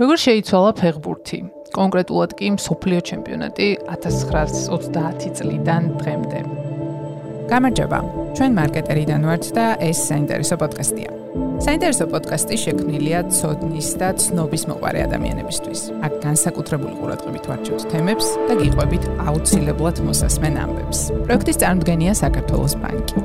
როგორ შეიცვალა ფეხბურთი? კონკრეტულად კი მსოფლიო ჩემპიონატი 1930 წლიდან დღემდე. გამარჯობა. ჩვენ მარკეტერიდან ვართ და ეს საინტერესო პოდკასტია. საინტერესო პოდკასტი შექმნილია ცოდნის და ცნობის მოყარე ადამიანებისთვის. აქ განსაკუთრებული ყურადღებით ვარჩევთ თემებს და გიყვებით აუცილებლად მოსასმენ ამბებს. პროექტის წარმოდგენია საქართველოს ბანკი.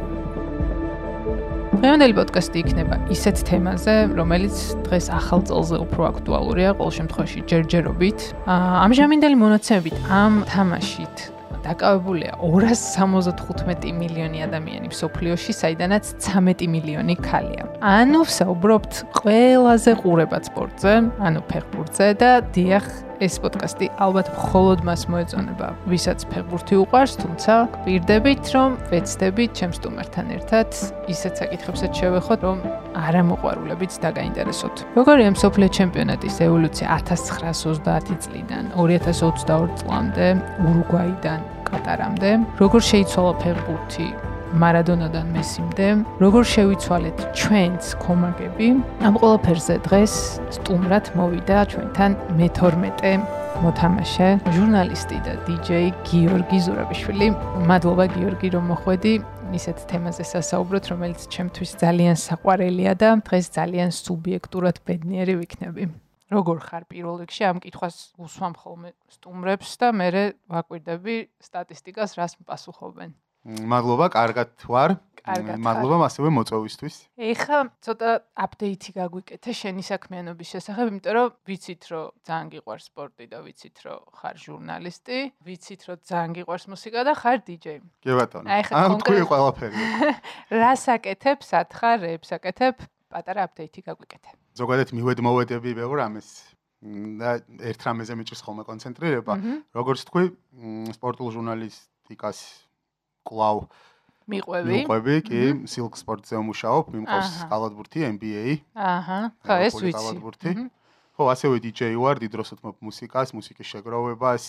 დღევანდელი პოდკასტი იქნება ისეთ თემაზე, რომელიც დღეს ახალ წელზე უფრო აქტუალურია, ყოველ შემთხვევაში ჯერჯერობით. ამჟამინდელი მონაცემებით ამ თამაშით დაკავებულია 275 მილიონი ადამიანი მსოფლიოში, საიდანაც 13 მილიონი ქალია. ანუ საუბრობთ ყველაზე ყურებად სპორტზე, ანუ ფეხბურთზე და დიახ, ეს პოდკასტი ალბათ მხოლოდ მას მოეწონება, ვისაც ფეხბურთი უყვარს, თუმცა გვირდებით, რომ ვეცდებით ჩემს სტუმართან ერთად ისეთ საკითხებსაც შევეხოთ, რომ არამოყვარულებიც დაგაინტერესოთ. როგორია მსოფლიო ჩემპიონატის ევოლუცია 1930 წლიდან 2022 წლამდე ურუგვაიდან კატარამდე? როგორ შეიცვალა ფეხბურთი მარადონადან მესიმდე, როგორ შევიცვალეთ ჩვენს კომაგები. ამ ყველაფერზე დღეს სტუმრად მოვიდა ჩვენთან მე-12 მოთამაშე, ჟურნალისტი და დიჯეი გიორგი ზურაბიშვილი. მადლობა გიორგი, რომ მოხვედი. ისეთ თემაზე სასაუბროთ, რომელიც ჩემთვის ძალიან საყვარელია და დღეს ძალიან სუბიექტურად ბედნიერი ვიქნები. როგორ ხარ პირველ რიგში ამ კითხვას უსვამ ხოლმე სტუმრებს და მე ვაკვირდები სტატისტიკას რას პასუხობენ. მადლობა, კარგად ვარ. მადლობა ასევე მოწვევისთვის. ეხა ცოტა აპდეიტი გაგვიკეთე შენი საქმიანობის შესახებ, იმიტომ რომ ვიცით, რომ ძალიან გიყვარს სპორტი და ვიცით, რომ ხარ ჟურნალისტი, ვიცით, რომ ძალიან გიყვარს მუსიკა და ხარ დიჯეი. კი ბატონო. ამ თქვი ყველაფერი. რას აკეთებ, სათხარ რეებს აკეთებ? პატარა აპდეიტი გაგვიკეთე. ზოგადად მივედმოვედები ბევრ ამის და ერთ რამეზე მიჭირს ხოლმე კონცენტრირება. როგორც თქვი, სპორტულ ჟურნალისტიკას კლავ მიყვები. მიყვები, კი, Silk Sports-ზე ვმუშაობ, მიმყავს კალათბურთი NBA. აჰა, ხო, ეს ვიცი. კალათბურთი. ხო, ასევე DJ ვარ, დიდ დროს ვთმობ მუსიკას, მუსიკის შეგროვებას,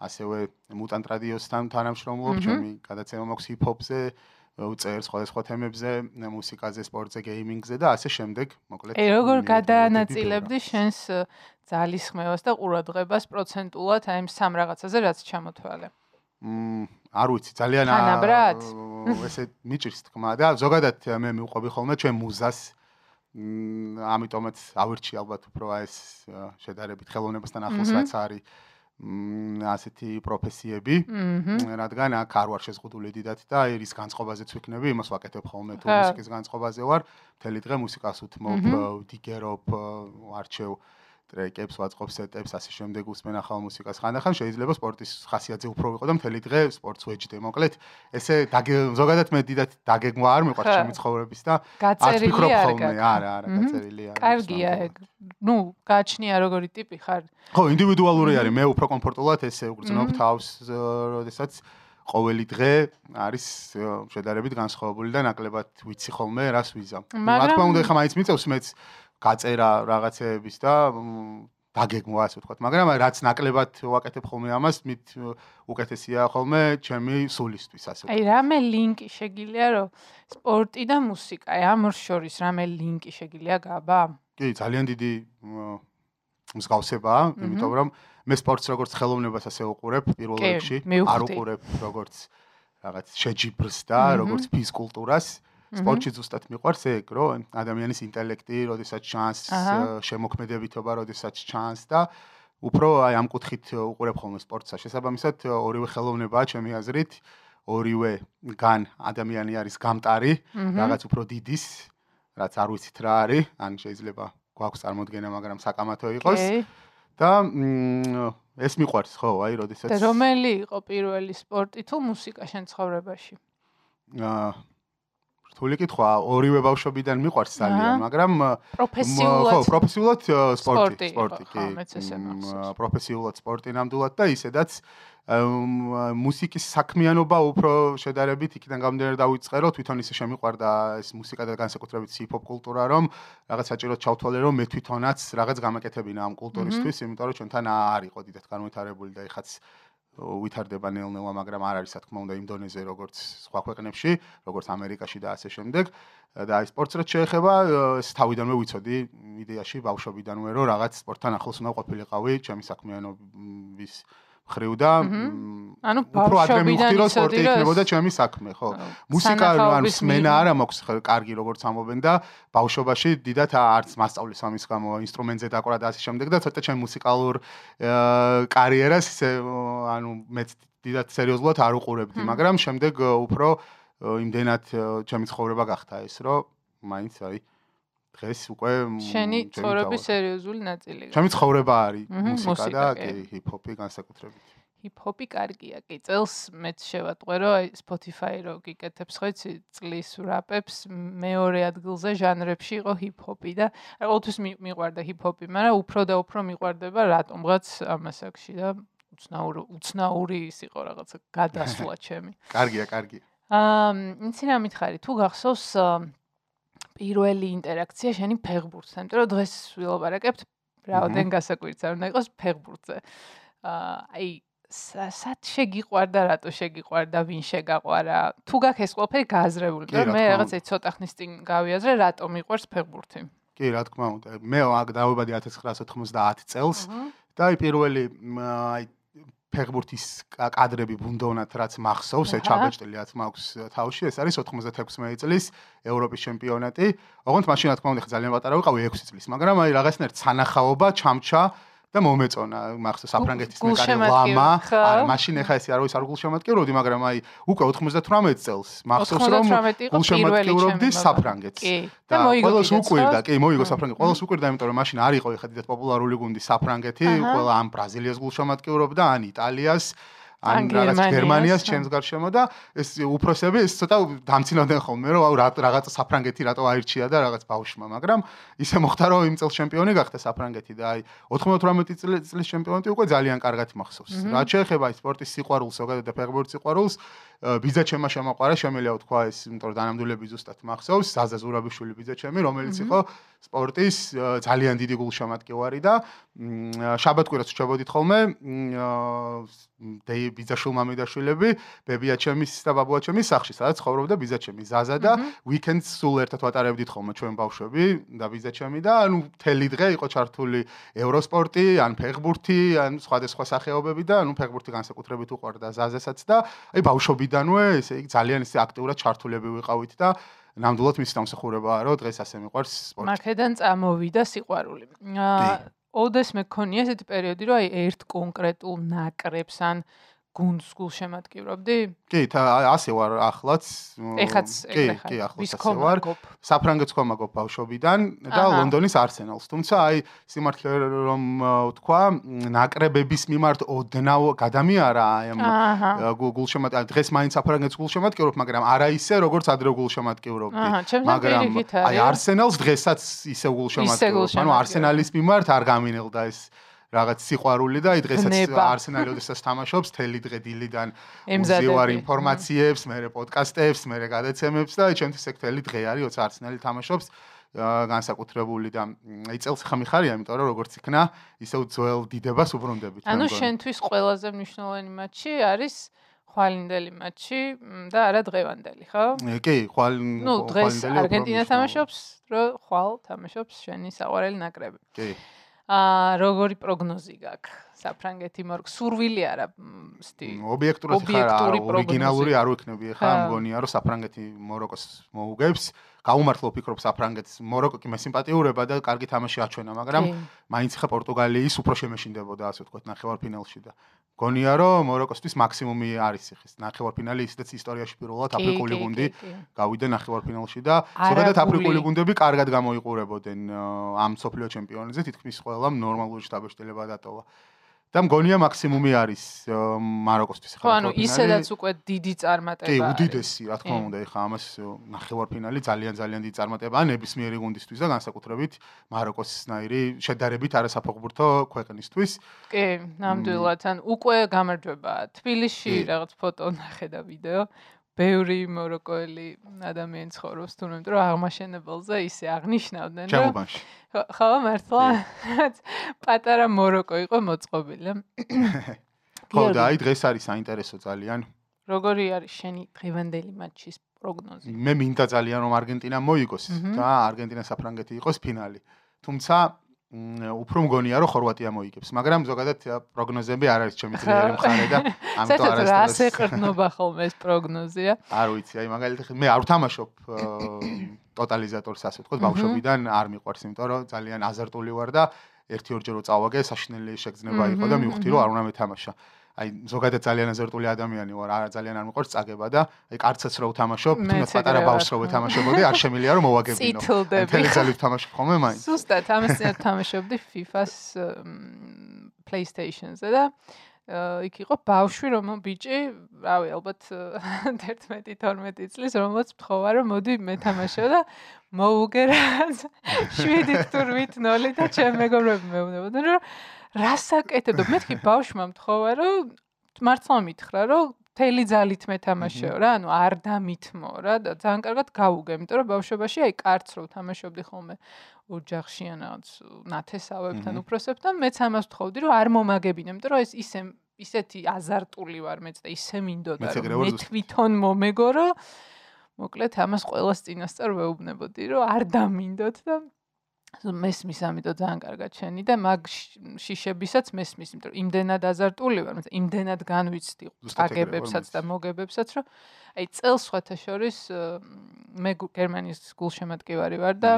ასევე Mutant Radio-სთან თანამშრომლობ, ჩემი გადაცემა მაქვს hip-hop-ზე. უწერ სხვადასხვა თემებზე, მუსიკაზე, სპორტზე, გეიმინგზე და ასე შემდეგ, მოკლედ. ე როგორ გადაანაწილებდი შენს ძალისხმევას და ყურადღებას პროცენტულად აი ამ სამ რაღაცაზე, რაც ჩამოთვალე? მმ არ ვიცი ძალიან ესე მიჭირს თქმა და ზოგადად მე მიყვები ხოლმე ჩვენ მუზას. ამიტომაც ავირჩი ალბათ უფრო ეს შედარებით ხელოვნებასთან ახლოს რაც არის ასეთი პროფესიები რადგან აქ არ ვარ შეზღუდული დიდად და ის განწყობაზეც ვიქნები იმას ვაკეთებ ხოლმე თუ მუსიკის განწყობაზე ვარ მთელი დღე მუსიკას უთმობ დიგერობ არჩევ ტრეკებს, ვაწყობ სეტებს, ასე შემდეგ უსმენ ახალ მუსიკას. ხანდახან შეიძლება სპორტის ხასიათზე უფრო ვიყო და მთელი დღე სპორტს ვეჯდე. მოკლედ, ესე ზოგადად მე დიდად დაგეგმვა არ მიყვარს ჩემი ცხოვრების და არ ვფიქრობ ხოლმე, არა, არა, გაწერილია. კარგია ეგ. ნუ, გააჩნია როგორი ტიპი ხარ. ხო, ინდივიდუალური არის. მე უფრო კომფორტულად ესე უგრძნობ თავს, როდესაც ყოველი დღე არის შედარებით განსხვავებული და ნაკლებად ვიცი ხოლმე რას ვიზამ. რა თქმა უნდა, ხა მაინც მიწევს მეც გაწერა რაღაცეების და დაგეგმვა ასე ვთქვათ, მაგრამ რაც ნაკლებად ვაკეთებ ხოლმე ამას, მით უკეთესია ხოლმე ჩემი სულისთვის ასე ვთქვათ. აი, რამე ლინკი შეგიძლია რომ სპორტი და მუსიკა, აი ამ ორ შორის რამე ლინკი შეგიძლია გაბა? კი, ძალიან დიდი მსგავსებაა, იმიტომ რომ მე სპორტს როგორც ხელოვნებას ასე უყურებ პირველ რიგში, არ უყურებ როგორც რაღაც შეჯიბრს და როგორც ფიზკულტურას. სპორტში ზუსტად მიყვარს ეგ, რომ ადამიანის ინტელექტი, როდესაც ჩანს, შემოქმედებითობა, როდესაც ჩანს და უფრო აი ამ კუთხით უყურებ ხოლმე სპორტსა. შესაბამისად, ორივე ხელოვნებაა ჩემი აზრით, ორივე გან ადამიანი არის გამტარი, რაღაც უფრო დიდის, რაც არ ვიცით რა არის, ან შეიძლება გვაქვს წარმოქმნა, მაგრამ საკამათო იყოს. და ეს მიყვარს ხო, აი, როდესაც და რომელი იყო პირველი სპორტი თუ მუსიკა შენ ცხოვრებაში? აა რთული კითხვა, ორივე ბავშვობიდან მიყვარს ძალიან, მაგრამ პროფესიულად ხო, პროფესიულად სპორტი, სპორტი, კი. პროფესიულად სპორტი ნამდვილად და ისედაც მუსიკის საქმიანობა უფრო შედარებით იქიდან გამომდინარე დავიწყე, რომ თვითონ ისე შემიყვარდა ეს მუსიკა და განსაკუთრებით ჰიპ-ჰოპ კულტურა, რომ რაღაც საჭიროდ ჩავთვალე, რომ მე თვითონაც რაღაც გამაკეთებინა ამ კულტურისთვის, იმიტომ რომ ჩვენთან არ იყო დიდად განვითარებული და ეხაც ვითარდება ნელ-ნელა, მაგრამ არ არის, რა თქმა უნდა, ინდონეზია როგორც სხვა ქვეყნებში, როგორც ამერიკაში და ასე შემდეგ. და აი სპორტს რაც შეეხება, ეს თავიდანვე ვიცოდი იდეაში ბავშვობიდანვე, რომ რაღაც სპორტთან ახლოს უნდა ყოფილიყავი, ჩემი საქმიანობის ხრივ და ანუ ბავშვობიდან რომ სპორტი იქნებოდა ჩემი საქმე, ხო? მუსიკა ანუ სმენა არა მაქვს კარგი როგორც ამობენ და ბავშვობაში დიდათ არც მასწავლის ამის გამო ინსტრუმენტზე დაკვრა და ასე შემდეგ და ცოტა ჩემ მუსიკალურ კარიერას ისე ანუ მეც დიდათ სერიოზულად არ უყურებდი, მაგრამ შემდეგ უფრო იმდენად ჩემი ცხოვრება გახდა ეს, რომ მაინც აი დღეს უკვე შენი ცხოვრების სერიოზული ნაწილია. ჩემი ცხოვრება არის მუსიკა და ჰიპ-ჰოპი განსაკუთრებით. ჰიპ-ჰოპი კარგია, კი. წელს მეც შევატყვე, რომ აი Spotify რო გიკეთებს ხო იცი წლის რაპებს მეორე ადგილზე ჟანრებში იყო ჰიპ-ჰოპი და აი ყოველთვის მიყვარდა ჰიპ-ჰოპი, მაგრამ უფრო და უფრო მიყვარდება რატომღაც ამასაკში და უცნაური უცნაური ის იყო რაღაცა გადასვლა ჩემი. კარგია, კარგია. აა, იცი რა მითხარი, თუ გახსოვს პირველი ინტერაქცია შენი ფეხბურთთან, იმიტომ რომ დღეს ვილაპარაკებთ რაოდენ გასაკვირიც არ უნდა იყოს ფეხბურთზე. აა, აი სად შეგიყვარდა, რატო შეგიყვარდა, ვინ შეგაყვარა? თუ გაქვს ეს ყველაფერი გააზრებული, მაგრამ მე რაღაცა ცოტა ხნის წინ გავიაზრე, რატო მიყვარს ფეხბურთი. კი, რა თქმა უნდა. მე აქ დავებადი 1990 წელს და აი პირველი აი ფეხბურთის კადრები ბუნდოვნად რაც მახსოვს, ეს ჩაბეჭდილიათ მაქვს თავში, ეს არის 96 წლის ევროპის ჩემპიონატი. ოღონდ მაშინ რა თქმა უნდა ძალიან პატარა ვიყავი 6 წლის, მაგრამ აი რაღაცნაირ სანახაობა ჩამჩა და მომეწონა მახსოვს საფრანგეთის მეკარე ლამა. არ მაშინ ეხა ესე არ ვიცი არ გულშემატკივრობდი მაგრამ აი უკვე 98 წელს. მახსოვს რომ გულშემატკივრობდი საფრანგეთს. და ყველას უკვირდა კი მოიგო საფრანგეთი ყველას უკვირდა იმიტომ რომ მაშინ არ იყო ეხა დიდად პოპულარული გუნდი საფრანგეთი ყველა ამ ბრაზილიას გულშემატკივრობდა ან იტალიას ან რაღაც გერმანიას ჩემს გარშემო და ეს უფროსები ეს ცოტა დამცინავდნენ ხოლმე რომ აუ რაღაც საფრანგეთი რატო აირჩია და რაღაც ბავშვმა მაგრამ ისე მოხდა რომ იმ წელს ჩემპიონი გახდა საფრანგეთი და აი 98 წლის ჩემპიონატი უკვე ძალიან კარგად მახსოვს. რა შეეხება აი სპორტის სიყვარულს ზოგადად და ფეხბურთის სიყვარულს ბიძა ჩემმა შემოყარა შემიძლია ვთქვა ეს იმიტომ რომ დანამდვილები ზუსტად მახსოვს ზაზა ზურაბიშვილი ბიძა ჩემი რომელიც იყო სპორტის ძალიან დიდი გულშემატკივარი და შაბათკვირას ჩებოდით ხოლმე დეი ბიძაშვილ მამიდაშვილები ბებიაჩემის და ბაბუაჩემის სახლში სადაც ცხოვრობდა ბიძაჩემი ზაზა და ვიკენდს სულ ერთად ვატარებდით ხოლმე ჩვენ ბავშვები და ბიძაჩემი და ანუ მთელი დღე იყო ჩართული ევროსპორტი ან ფეხბურთი ან სხვადასხვა სახეობები და ანუ ფეხბურთი განსაკუთრებით უყვარდა ზაზასაც და აი ბავშვობიდანვე ესე იგი ძალიან ისე აქტიურად ჩართულები ვიყავით და ნამდვილად მის დამსახურებაა რომ დღეს ასე მიყვარს სპორტი. მაქედან წამოვიდა სიყვარული. აა ოდეს მე ქონია ესეთი პერიოდი რომ აი ერთ კონკრეტულ ნაკრებს ან გუნდს გულშემატკივრობდი? კი, ასე ვარ ახლაც. ეხაც კი, კი, ახლაც ასე ვარ. საფრანგეთს ხომაგობ ბავშვობიდან და ლონდონის არსენალს. თუმცა აი სიმართლე რომ ვთქვა, ნაკრებების მიმართ ოდნავ გადამიარა აი ამ გულშემატკივრ დღეს მაინც საფრანგეთს გულშემატკივრობ, მაგრამ არა ისე როგორც ადრე გულშემატკივრობდი. მაგრამ აი არსენალს დღესაც ისე გულშემატკივრობ. ანუ არსენალის მიმართ არ გამინელდა ეს რაღაც სიყვარული და აი დღესაც არსენალი ოდესაც თამაშობს თელი დღე დილიდან უზივარ ინფორმაციებს, მე პოდკასტებს, მე გადაცემებს და ჩემთვის ეგ თელი დღე არის, როცა არსენალი თამაშობს. განსაკუთრებული და იწელს ხა მიხარია, იმიტომ რომ როგორც იქნა, ისევ ძველ დიდებას უბრუნდებით. ანუ შენთვის ყველაზე მნიშვნელოვანი матჩი არის ხვალინდელი матჩი და არა დღევანდელი, ხო? კი, ხვალ ну დღეს არგენტინა თამაშობს, რომ ხვალ თამაშობს შენი საყვარელი ნაკრები. კი. აა როგორი პროგნოზი გაქვს საფრანგეთი მორგ სურვილი არა სტი ობიექტურად ხარ ორიგინალური არ ვიქნები ხა მგონია რომ საფრანგეთი მოროკოს მოუგებს გაუმართლო ფიქრობ საფრანგეთს მოროკო კი მე სიმპათიურება და კარგი თამაში აჩვენა მაგრამ მაინც ხა პორტუგალიის უფრო შემეშინდებოდა ასე ვთქვათ ნახევარფინალში და გონია რომ მოროკოსთვის მაქსიმუმი არის ხეს ნახევარფინალი ისედაც ისტორიაში პირველად აფრიკული გუნდი გავიდა ნახევარფინალში და ზოგადად აფრიკული გუნდები კარგად გამოიყურებოდნენ ამ სოფლიო ჩემპიონატზე თითქმის ყველა ნორმალური შტაბეშტილება დატოვა და მგონია მაქსიმუმი არის მაროკოსთვის ხა. ხო, ანუ ისედაც უკვე დიდი წარმატება. კი, უდიდესი, რა თქმა უნდა, ეხა ამას ნახევარფინალი ძალიან ძალიან დიდი წარმატებაა ნებისმიერი გუნდისთვის და განსაკუთრებით მაროკოსნაირი შედარებით არასაფეხბურთო ქვეყნისთვის. კი, ნამდვილად, ან უკვე გამარჯვება თბილისში რაღაც ფოტო ნახე და ვიდეო. ბევრი მოროკოელი ადამიანი ცხოვრობს თუნდაც იმიტომ რომ აღმაშენებელზე ისე აღნიშნავდნენ რომ ხო მართლა პატარა მოროკო იყო მოწყობილი. ხო და აი დღეს არის საინტერესო ძალიან. როგორი არის შენი დღევანდელი მატჩის პროგნოზი? მე მინდა ძალიან რომ არგენტინა მოიგოს და არგენტინა საფრანგეთი იყოს ფინალი. თუმცა უფრო მგონია რომ ხორვატია მოიგებს. მაგრამ ზოგადად პროგნოზები არ არის ჩემი ძლიერი მხარე და ამიტომ არ არის რა შეყრნობა ხოლმე ეს პროგნოზია. არ ვიცი აი მაგალითად მე არ ვთამაშობ ტოტალიზატორს ასე ვთქვათ ბავშვობიდან არ მიყვარს იმიტომ რომ ძალიან აზარტული ვარ და ერთი ორჯერ რო წავაგე საშინელი შეგრძნება იყო და მივხვდი რომ არ უნდა მეთამაშა აი ზოგადად ძალიან აზარტული ადამიანი ვარ არ ძალიან არ მიყვარს წაგება და აი კარცაც რო ვთამაშობ თუნდაც პატარა ბავშვს რო ვეთამაშობოდი არ შემიძლია რომ მოვაგებინო. თელეზალი ვთამაშობ ხოლმე მაინც. ზუსტად ამას თამაშობდი FIFA-ს PlayStation-ზე და იქ იყო ბავშვი რომ ბიჭი, რავი, ალბათ 11-12 წლის, რომელსაც მთხოვა რომ მოდი მეთამაშო და მოუგერა 7-8-0 და ჩემ მეგობრები მეუბნებოდნენ რომ რასაკეთებდო? მეთქი ბავშვმა მთხოვა რომ მართლა მითხრა რომ თელი ძალით მეთამაშეო რა, ანუ არ დამითმო რა და ძალიან კარგად გავუგე, იმიტომ რომ ბავშვობაში აი კარც რო თამაშობდი ხოლმე ოჯახში ან რაღაც ნათესავებთან უფროსებთან, მეც ამას ვთხოვდი რომ არ მომაგებინე, იმიტომ რომ ეს ისე ისეთი აზარტული ვარ მეც და ისე მინდოდა რომ მე თვითონ მომეგორო. მოკლედ ამას ყოველას წინასწარ ვეუბნებოდი რომ არ დამინდოთ და მესმის ამიტომ ძალიან კარგად შენი და მაგ შიშებისაც მესმის, იმიტომ რომ იმდენად აზარტული ვარ, იმდენად განვიცდი აგებებსაც და მოგებებსაც, რომ აი წელს სხვათა შორის მე გერმანიის გულშემატკივარი ვარ და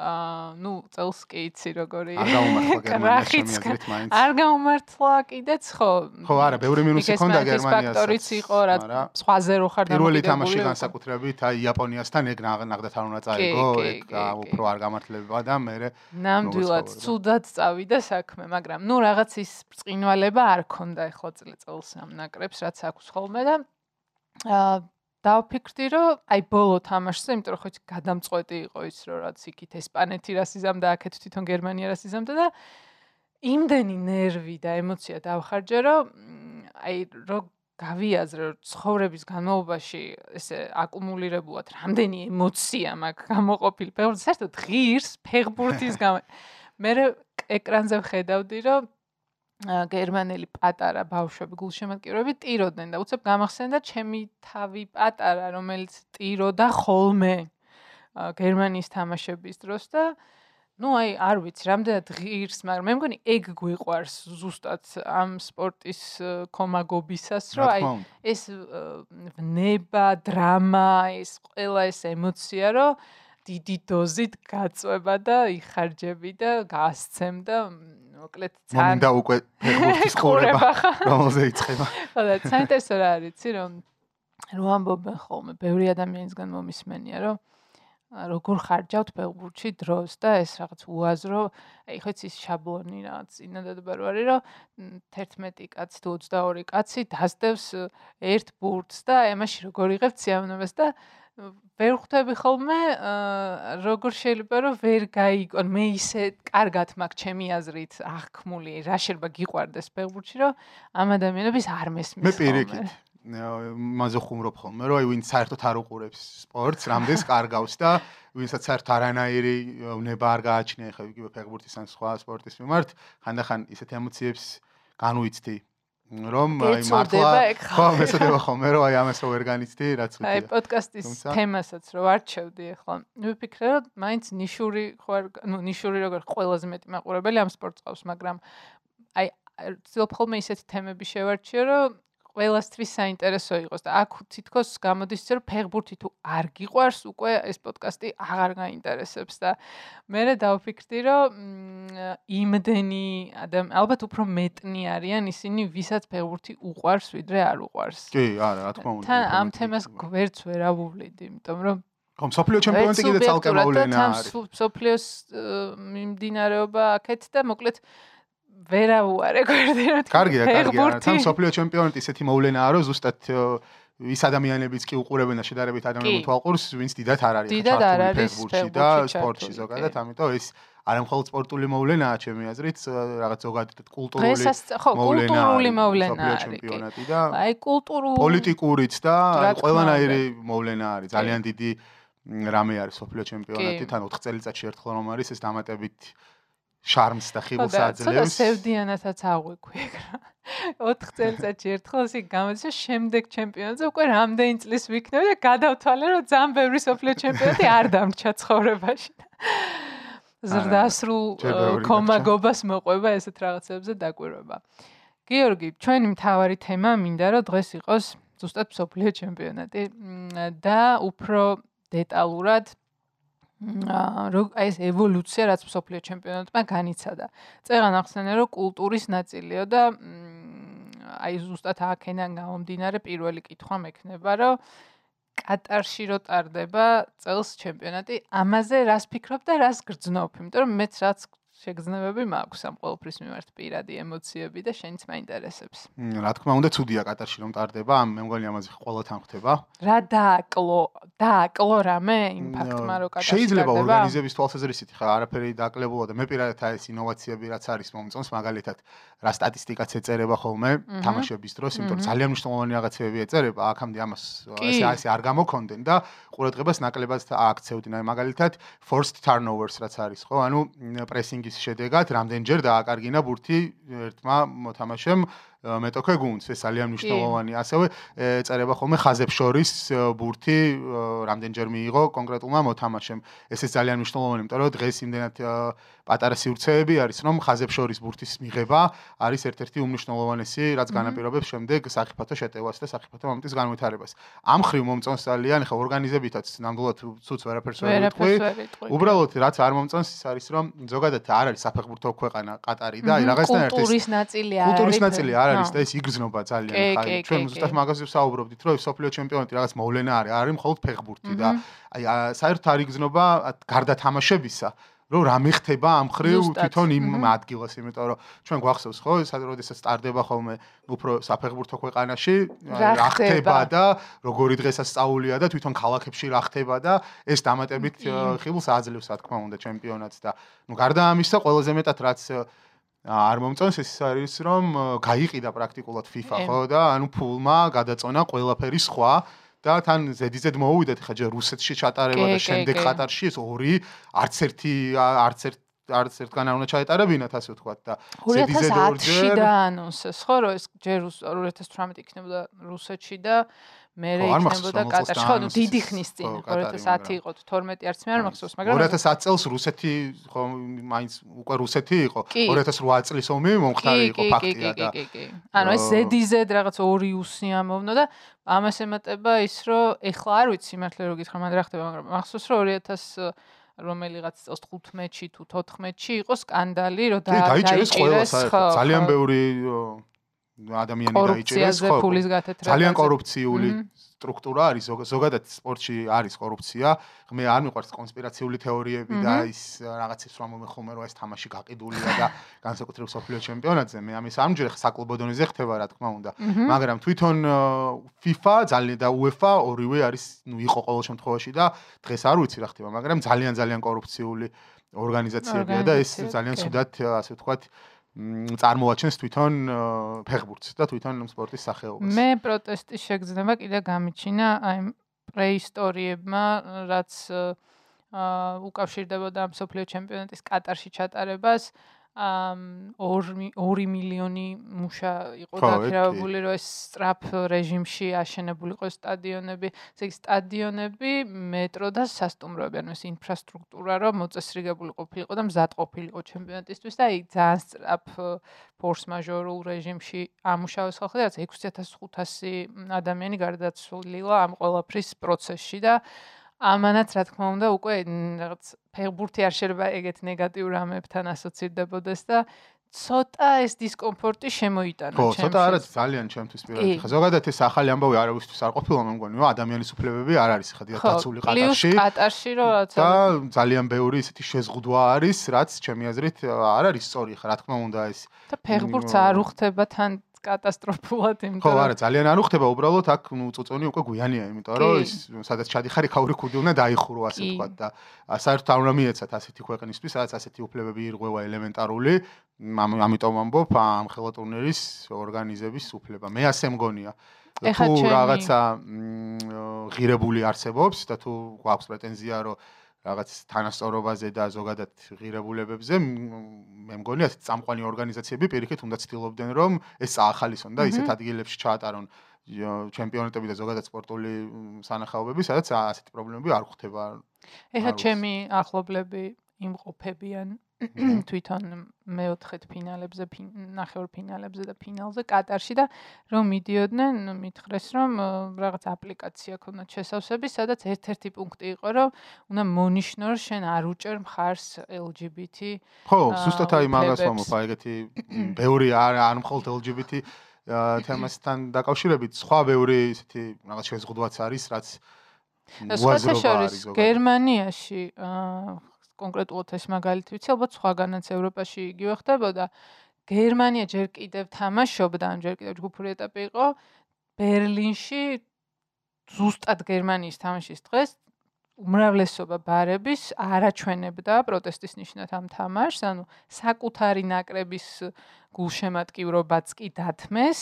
აა ნუ წელს კი იცი როგორი არ გამომართლა გერმანიაში მიაზრით მაინც. არ გამომართლა კიდეც ხო ხო არა ბევრი მინუსი ქონდა გერმანიას ფაქტორიც იყო რა სხვაზე რო ხარ პირველი თამაში განსაკუთრებით აი იაპონიასთან ეგ ნაღდათ არ უნდა წაიგო ეგ უფრო არ გამართლება და მე ნამდვილად ცუდად წავიდა საქმე მაგრამ ნუ რაღაც ის ბრწყინვალება არ ქონდა ეხლა წელს ამ ნაკრებს რაც აქვს ხოლმე და დავფიქრდი რომ აი ბოლო თამაშზე, იმიტომ რომ ხო იცი გადამწყვეტი იყო ის რომ რაც იქით ესპანეთი რას იზამდა, აქეთ თვითონ გერმანია რას იზამდა და იმდენი ნერვი და ემოცია დავხარჯე რომ აი რო გავიაზრე რომ ცხოვრების განმავლობაში ესე აკუმულირებულად რამდენი ემოცია მაქვს გამოყოფილი, ფეხბურთი საერთოდ ღირს ფეხბურთის გამო მე ეკრანზე ვხედავდი რომ გერმანელი პატარა ბავშვები გულშემატკივრები ტიროდნენ და უცებ გამახსენდა ჩემი თავი პატარა რომელიც ტიროდა ხოლმე გერმანიის თამაშების დროს და ну აი არ ვიცი რამდენად ღირს მაგრამ მე მგონი ეგ გვიყვარს ზუსტად ამ სპორტის კომაგობისას რომ აი ეს ნება დრამა ეს ყველა ეს ემოცია რომ დიდი დოზით გაწובה და იხარჯები და გასცემ და მოკლედ ძალიან მომდა უკვე ფეხბურთის ყურება რომელზე იწება ხო და საინტერესო რა არის იცი რომ რო ამბობენ ხოლმე ბევრი ადამიანისგან მომისმენია რომ როგორ ხარჯავთ ფეხბურთში დროს და ეს რაღაც უაზრო აი ხო ის შაბლონი რაღაც ინადადბარ ვარი რომ 11 კაცი თუ 22 კაცი დასდევს ერთ ბურთს და აი მაშინ როგორ იღებ ციამნებას და ვერ ხვდები ხოლმე როგორ შეიძლება რომ ვერ გაიგონ. მე ისე კარგად მაქვს ჩემი აზრით აღქმული რა შეიძლება გიყვარდეს ფეხბურთში რომ ამ ადამიანების არ მესმის მე პირიქით. მასე ხუმრობ ხოლმე რომ აი ვინ საერთოდ არ უყურებს სპორტს რამდენს კარგავს და ვინსაც საერთოდ არანაირი ნება არ გააჩნია ხა იგივე ფეხბურთის ან სხვა სპორტის მიმართ ხანდახან ისეთ ემოციებს განუიცდი რომ აი მართლა ხო მესადება ხოლმე რომ აი ამასო ვერ განიცდი რაც ვთქვი აი პოდკასტის თემასაც რო არჩევდი ახლა ვიფიქრე რომ მაინც ნიშური ხო ნუ ნიშური როგორ ყველაზე მეტი მაყურებელი ამ სპორტს ყავს მაგრამ აი ცდილობ ხოლმე ისეთი თემები შევარჩიო რომ ყველასთვის საინტერესო იყოს და აქ თითქოს გამოდის რომ ფეხბურთი თუ არ გიყვარს უკვე ეს პოდკასტი აღარ გაინტერესებს და მე რა დავფიქრდი რომ იმდენი ადამ ალბათ უფრო მეტნი არიან ისინი ვისაც ფეხბურთი უყვარს ვიდრე არ უყვარს. კი არა რა თქმა უნდა თან ამ თემას გვერდს ვერ ავუვლიდი იმიტომ რომ ხომ სოფლიო ჩემპიონატი კიდე ცალკე მოვლენა არის? სოფლიოს მიმდინარეობა აქეთ და მოკლედ ვერავუარე გვერდი რა თქმა უნდა. კარგია, კარგია. თან სოფლიო ჩემპიონატი ისეთი მოვლენაა, რომ ზუსტად ის ადამიანებიც კი უყურებენ და შედარებით ადამიანებთან თვალყურს, ვინც დიდად არ არის ფეხბურთში და სპორტში ზოგადად, ამიტომ ეს არ მხოლოდ სპორტული მოვლენაა, ჩემი აზრით, რაღაც ზოგადად კულტურული კულტურული მოვლენაა ჩემპიონატი და აი კულტურული პოლიტიკურიც და ყველანაირი მოვლენა არის. ძალიან დიდი რამე არის სოფლიო ჩემპიონატი, თან 4 წელიწადში ერთხელ რომ არის ეს დამატებით შარმს და ხიბლს აძლევს. ცოტა სევდიანათაც აღვიქვი ეგ რა. 4 წელიწადში ერთხელ ისე გამოდის შემდეგ ჩემპიონატზე უკვე რამდენი წლის ვიქნები და გადავთვალე რომ ძალიან ბევრი სოფლიო ჩემპიონატი არ დამრჩა ცხოვრებაში. ზრდასრულ კომაგობას მოყვება ესეთ რაღაცებზე დაკვირვება. გიორგი, ჩვენი მთავარი თემა მინდა რომ დღეს იყოს ზუსტად სოფლიო ჩემპიონატი და უფრო დეტალურად ეს ევოლუცია რაც სოფლიო ჩემპიონატმა განიცადა. წეგან ახსენე რომ კულტურის ნაწილია და აი ზუსტად აქედან გამომდინარე პირველი კითხვა მექნება რომ კატარში რო ტარდება წელს ჩემპიონატი, ამაზე რას ფიქრობ და რას გრძნობ? იმიტომ რომ მეც რაც შეგრძნებები მაქვს ამ ყოველფრის მიმართ პირადი ემოციები და შენიც მაინტერესებს. რა თქმა უნდა, ცუდია კატარში რომ ტარდება, ამ მე მგონი ამაზე ყოველთან ხდება. რა დააკლო, დააკლო რამე იმ ფაქტმა რომ კატარში შეიძლება ორგანიზების თვალსაზრისით ხა არაფერი დაკლებულა და მე პირადად აი ეს ინოვაციები რაც არის მომწონს, მაგალითად რა სტატისტიკაც ეწერება ხოლმე თამაშების დროს, იმიტომ რომ ძალიან მნიშვნელოვანი რაღაცები ეწერება, აქამდე ამას ესე ასე არ გამოქონდნენ და ყურადღებას ნაკლებად ააქცევდნენ. აი მაგალითად forced turnovers რაც არის, ხო? ანუ პრესინგი შედეგად რამდენჯერ დააკარგინა ბურთი ერთმა მოთამაშემ მეტოქე გუნდს ეს ძალიან მნიშვნელოვანი. ასევე წერება ხოლმე ხაზებს შორის ბურთი რამდენჯერ მიიღო კონკრეტულმა მოთამაშემ. ეს ეს ძალიან მნიშვნელოვანი იმიტომ რომ დღეს იმდენად პატარა სივრცეები არის რომ ხაზებს შორის ბურთის მიღება არის ერთ-ერთი უმნიშვნელოვანესი რაც განაპირობებს შემდეგ საფეხბურთო შეტევას და საფეხბურთო მომენტის განვითარებას. ამ ხრივ მომწონს ძალიან ხო ორგანიზებითაც ნამდვილად ცუც ვერაფერს ვერ ვიტყვი უბრალოდ რაც არ მომწონს ის არის რომ ზოგადად არ არის საფეხბურთო ქვეყანა ყატარი და აი რაღაცნაირად ეს კულტურის ნაწილი არის კულტურის ნაწილი არ არის და ეს იგრძნობა ძალიან ხარ ჩვენ ზუსტად მაგაზე ვსაუბრობდით რომ სოფლიო ჩემპიონატი რაღაც მოვლენა არის არის მხოლოდ ფეხბურთი და აი საერთოდ არ იგრძნობა გარდა თამაშებისა რომ რა მეხდება ამ ხრივ თვითონ იმ ადგილას იმიტომ რომ ჩვენ გვახსოვს ხო სადროდესაც სტარდება ხოლმე უფრო საფეხბურთო ქვეყანაში რა ხდება? და როგორი დღესაც სწაულია და თვითონ ქალაქებში რა ხდება და ეს დამატებით ხილს აძლევს რა თქმა უნდა ჩემპიონატს და ნუ გარდა ამისა ყველაზე მეტად რაც არ მომწონს ეს არის რომ გაიყიდა პრაქტიკულად FIFA ხო და ანუ ფულმა გადაწონა ყველაფერი სხვა და თან ზედიზედ მოუვიდეთ ხა ჯერ რუსეთში ჩატარება და შემდეგ ყატარში ეს ორი არც ერთი არც ერთ არც ერთგან არ უნდა ჩაეტარებინათ ასე ვთქვათ და ზედიზედ ორჯერ და ანონსეს ხო რომ ეს ჯერ 2018 იქნებოდა რუსეთში და მე რეიქნებოდა კატარში. ხო დიდი ხნის წინ. 2010 იყო 12 არც მე არ მახსოვს მაგრამ 2010 წელს რუსეთი ხო მაინც უკვე რუსეთი იყო. 2008 წლის ომი მომხდარი იყო ფაქტია და კი კი კი. ანუ ეს ZDZ რაღაც ორი უსი ამოვნო და ამას ემატება ის რომ ეხლა არ ვიცი მართლა რო გითხრა მანდ რა ხდება მაგრამ მახსოვს რომ 2000 რომელიღაც წელს 15-ში თუ 14-ში იყო სკანდალი რომ დაიჭერეს ყველა ძალიან ბევრი ადამიანი დაიჭერეს ხო ძალიან კორუფციული სტრუქტურა არის ზოგადად სპორტში არის კორუფცია. მე არ მიყვარს კონსპირაციული თეორიები და ის რაღაცის რომ მომეხომე რომ ეს თამაში გაყიდულია და განსაკუთრებით სოფლიო ჩემპიონატზე მე ამის ამჯერ საკლუბო დონეზე ხდება რა თქმა უნდა. მაგრამ თვითონ FIFA ძალიან და UEFA ორივე არის ნუ იყო ყოველ შემთხვევაში და დღეს არ ვიცი რა ხდება მაგრამ ძალიან ძალიან კორუფციული ორგანიზაციებია და ეს ძალიან ცუდად ასე ვთქვათ წარმოაჩენს თვითონ ფეხბურთს და თვითონ სპორტის სახეობას. მე პროტესტის შეგრძნება კიდე გამიჩინა აი პრეისტორიებმა, რაც აა უკავშირდებოდა ამ სოფლიო ჩემპიონატის კატარში ჩატარებას. 2 მილიონი მუშა იყო დაქირავებული რომ ეს სტრაფ რეჟიმში აშენებულიყო სტადიონები, ესე იგი სტადიონები, მეტრო და სასტუმროები, ანუ ეს ინფრასტრუქტურა რომ მოწესრიგებული ყოფილიყო და მზად ყოფილიყო ჩემპიონატისთვის და აი ძალიან სტრაფ ფორს მაჟორულ რეჟიმში ამუშავეს ხალხი და 6500 ადამიანი გარდაცვლილა ამ ყველაფრის პროცესში და ამანაც რა თქმა უნდა უკვე რაღაც ფეხბურთი არ შეიძლება ეგეთ ნეგატიურ ამებთან ასოცირდებოდეს და ცოტა ეს დისკომფორტი შემოიტანა ჩემს. ხო, ცოტა არა ძალიან ჩემთვის პირადად. ხა ზოგადად ეს ახალი ამბავი არავისთვის არ ყოფილა მე მგონი, რომ ადამიანის უფლებები არ არის ხა დაცული ყატარში. ხო, ყატარში რო და ძალიან ბევრი ისეთი შეზღუდვა არის, რაც ჩემი აზრით არ არის სწორი ხა რა თქმა უნდა ეს. და ფეხბურთს არ უხდება თან კატასტროფულად იმიტომ ხო არა ძალიან არ უხდება უბრალოდ აქ ნუ წუწონი უკვე გვიანია იმიტომ რომ ის სადაც ჩადიხარი ხაური ქუდი უნდა დაიხურო ასე თქვა და საერთოდ არ უნდა მიეცათ ასეთი ქვეყნისთვის სადაც ასეთი უფლებები ირღვევა ელემენტარული. ამიტომ ამბობ ამ ხელა ტურნირის ორგანიზების უფლება. მე ასე მგონია. თუ რაღაცა ღირებული არსებობს და თუ გვაქვს პრეტენზია რომ რაღაც თანასწორობაზე და ზოგადად ღირებულებებზე მე მგონი ასე წამყვანი ორგანიზაციები პირიქით უნდა ცდილობდნენ რომ ეს აახალისონ და ისეთ ადგილებში ჩაატარონ ჩემპიონატები და ზოგადად სპორტული სანახაობები, სადაც ასეთი პრობლემები არ ხვდება. ეხლა ჩემი ახლობლები იმყოფებიან თვითონ მეოთხეთ ფინალებზე, ნახევარ ფინალებზე და ფინალზე კატარში და რომ მიდიოდნენ, მითხრეს რომ რაღაც აპლიკაცია ქონდათ შესავსები, სადაც ერთ-ერთი პუნქტი იყო, რომ უნდა მონიშნო, რომ შენ არ უჭერ მხარს LGBT. ხო, ზუსტად აი მაგას ვამბობ, აი ეგეთი ბევრი არ არ მხოლოდ LGBT თემასთან დაკავშირებით სხვა ბევრი ისეთი რაღაც შეზღუდვაც არის, რაც უაზრობა არის. გერმანიაში კონკრეტულად ეს მაგალითი ვიცი, ალბათ სხვაგანაც ევროპაში იგივე ხდებოდა. გერმანია ჯერ კიდევ თამაშობდა, ან ჯერ კიდევ ჯგუფური ეტაპი იყო. ბერლინში ზუსტად გერმანიის თამაშის დღეს უმრავლესობა ბარების არაჩვენებდა პროტესტის ნიშნად ამ თამაშს, ანუ საკუთარი ნაკრების გულშემატკივრობაც კი დათმეს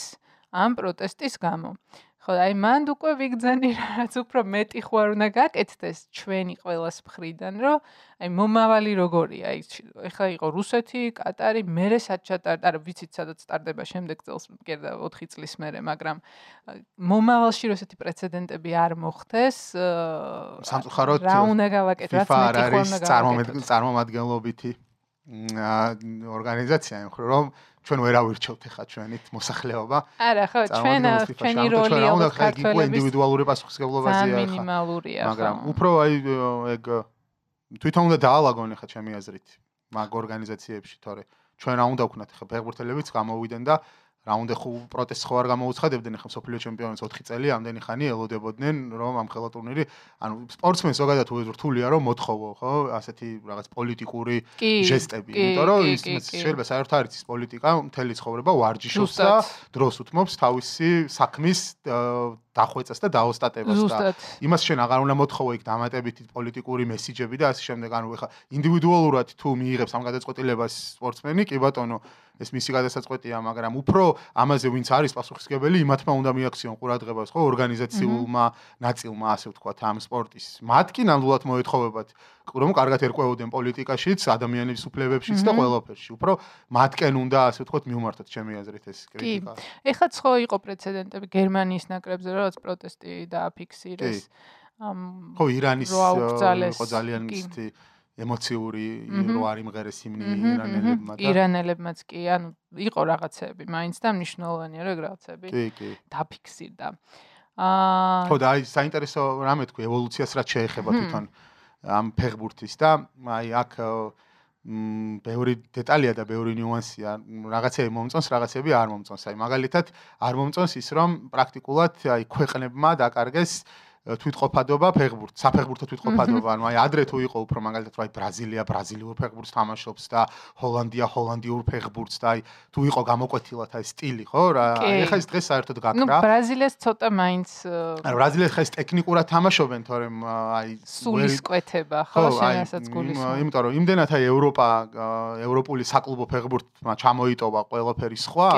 ამ პროტესტის გამო. ხო, აი მანდ უკვე ვიგძენი რაც უფრო მეტი ხო არ უნდა გაკეთდეს ჩვენი ყოველას მხრიდან, რომ აი მომავალი როგორია ის. ეხლა იყო რუსეთი, კატარი, მერე საჩატარ, არა ვიცით სადაც სტარდება შემდეგ წელს მკერდა 4 წლის მერე, მაგრამ მომავალში რუსეთი პრეცედენტები არ მოხდეს. სამწუხაროდ რა უნდა გავაკეთოთ, რაც მეტი ხო უნდა გავაკეთოთ. FIFA არის წარმომადგენლობითი ორგანიზაცია, რომ ჩვენ ვერ ავირჩევთ ახლა ჩვენით მოსახლეობა. არა, ხო, ჩვენ ჩვენი როლი აქვს ქართველების ინდივიდუალური პასუხისგებლობაზეა ახლა. მინიმალურია. მაგრამ უფრო აი ეგ თვითონ უნდა დაალაგონ ახლა ჩემი აზრით მაგ ორგანიზაციებში, თორე ჩვენ რა უნდა ვქნათ ახლა ფეხბურთელებიც გამოვიდნენ და რა უნდა ხო პროტესტს ხო არ გამოუცხადებდნენ ახლა სოფლიო ჩემპიონატს 4 წელი ამდენი ხანი ელოდებოდნენ რომ ამ ხელა ტურნირი ანუ სპორტსმენს ზოგადად უერთულია რომ მოთხოვო ხო? ასეთი რაღაც პოლიტიკური ჟესტები იმიტომ რომ ის შეიძლება საერთოდ არის ის პოლიტიკა მთელი ცხოვრება ვარჯიშობს და დროს უთმობს თავისი საქმის დახვეწას და დაოსტატებას და იმას შენ აღარ უნდა მოთხოვო იქ დამატებითი პოლიტიკური მესიჯები და ასე შემდეგ. ანუ ეხა ინდივიდუალურად თუ მიიღებს ამ გადაწყვეტილებას სპორტსმენი კი ბატონო ეს მისი გადასაწყვეტია, მაგრამ უფრო ამაზე ვინც არის პასუხისგებელი, იმათმა უნდა მიაქციონ ყურადღებას, ხო, ორგანიზაციულმა ნაწილმა, ასე ვთქვათ, ამ სპორტის. მათ კი ნამდვილად მოეთხოვებათ, რომ კარგად ერკვეოდნენ პოლიტიკაშიც, ადამიანების უფლებებშიც და ყველაფერში. უფრო მათკენ უნდა, ასე ვთქვათ, მიუმართოთ ჩემი აზრით ეს კრიტიკა. კი. ეხლა ხო იყო პრეცედენტები გერმანიის ნაკრებზე, რაღაც პროტესტი დააფიქსირეს. ამ ხო, ირანის იყო ძალიან ისეთი ემოციური რო არ იმღერეს იმნი ირანელებმა და ირანელებმაც კი ანუ იყო რაღაცები მაინც და მნიშვნელოვანია რომ ეგ რაღაცები. კი კი. დაფიქსირდა. აა ხო და აი საინტერესო რამე თქვი ევოლუციას რაც შეეხება თვითონ ამ ფეხბურთის და აი აქ მ ბევრი დეტალია და ბევრი ნიუანსია. რაღაცები მომწონს რაღაცები არ მომწონს. აი მაგალითად არ მომწონს ის რომ პრაქტიკულად აი ქვეყნებმა დაკარგეს თვითყოფადობა ფეხბურთ, საფეხბურთო თვითყოფადობა, ანუ აი ადრე თუ იყო უფრო მაგალითად რა ბრაზილია ბრაზილიურ ფეხბურთს თამაშობს და ჰოლანდია ჰოლანდიურ ფეხბურთს და აი თუ იყო გამოკვეთილად აი სტილი, ხო? რა ეხლა ეს დღეს საერთოდ გაქრა. ნუ ბრაზილიას ცოტა მაინც ანუ ბრაზილია ხა ეს ტექნიკურად თამაშობენ, თორემ აი სულისკვეთება, ხო, შენასაც გულისხმობ. იმიტომ რომ იმდენად აი ევროპა ევროპული საკლუბო ფეხბურთმა ჩამოიტოვა ყველაფერი სხვა,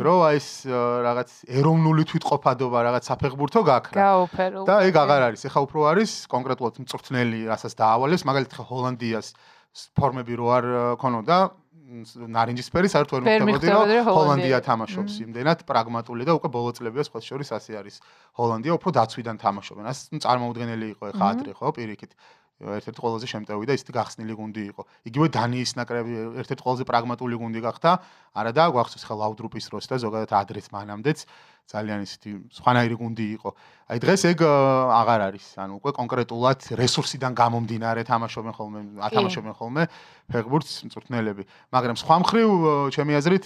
რომ აი ეს რაღაც ეროვნული თვითყოფადობა რაღაც საფეხბურთო გაქრა. გაოფერულ. და ეგ აღარ არის. ეხა უფრო არის კონკრეტულად მწვრთნელი, რასაც დაავალეს, მაგალითად ხა ჰოლანდიას ფორმები რო არ ქონოდა ნარინჯისფერი საერთოდ ვერ მოხდებოდი რომ ჰოლანდია. თამაშობს იმდენად პრაგმატული და უკვე ბოლო წლებია სხვა შორის ასე არის. ჰოლანდია უფრო დაცვიდან თამაშობენ. ასე წარმოუდგენელი იყო ეხა ადრე ხო პირიქით. ერთ-ერთი ყველაზე შემტევი და ისეთი გახსნილი გუნდი იყო. იგივე დანიის ნაკრები ერთ-ერთი ყველაზე პრაგმატული გუნდი გახდა. არა და გვახსოვს ხა ლაუდრუპის დროს და ზოგადად ადრეც მანამდეც ძალიან ისეთი სხვანაირი გუნდი იყო. აი დღეს ეგ აღარ არის. ანუ უკვე კონკრეტულად რესურსიდან გამომდინარე თამაშობენ ხოლმე, ათამაშობენ ხოლმე ფეხბურთს მწვრთნელები. მაგრამ სხვა მხრივ ჩემი აზრით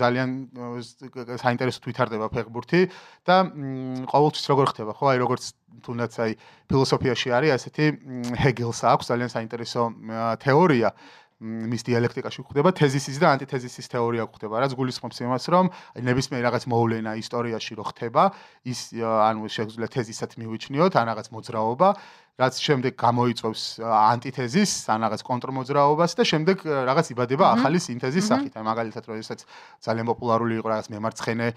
ძალიან საინტერესო თვითარდება ფეხბურთი და ყოველთვის როგორ ხდება, ხო? აი როგორც თუნდაც აი ფილოსოფიაში არის ასეთი ჰეგელს აქვს ძალიან საინტერესო თეორია მის დიალექტიკაში გვხვდება თეზისის და ანტითეზისის თეორია გვხვდება, რაც გულისხმობს იმას, რომ ნებისმიერ რაღაც მოვლენა ისტორიაში რო ხდება, ის ანუ შეგვიძლია თეზისად მივიჩნიოთ, ან რაღაც მოძრაობა, რაც შემდეგ გამოიწვევს ანტითეზის, ან რაღაც კონტრმოძრაობას და შემდეგ რაღაც იბადება ახალი სინთეზის სახით. აი მაგალითად, როდესაც ძალიან პოპულარული იყო რაღაც მემარცხენე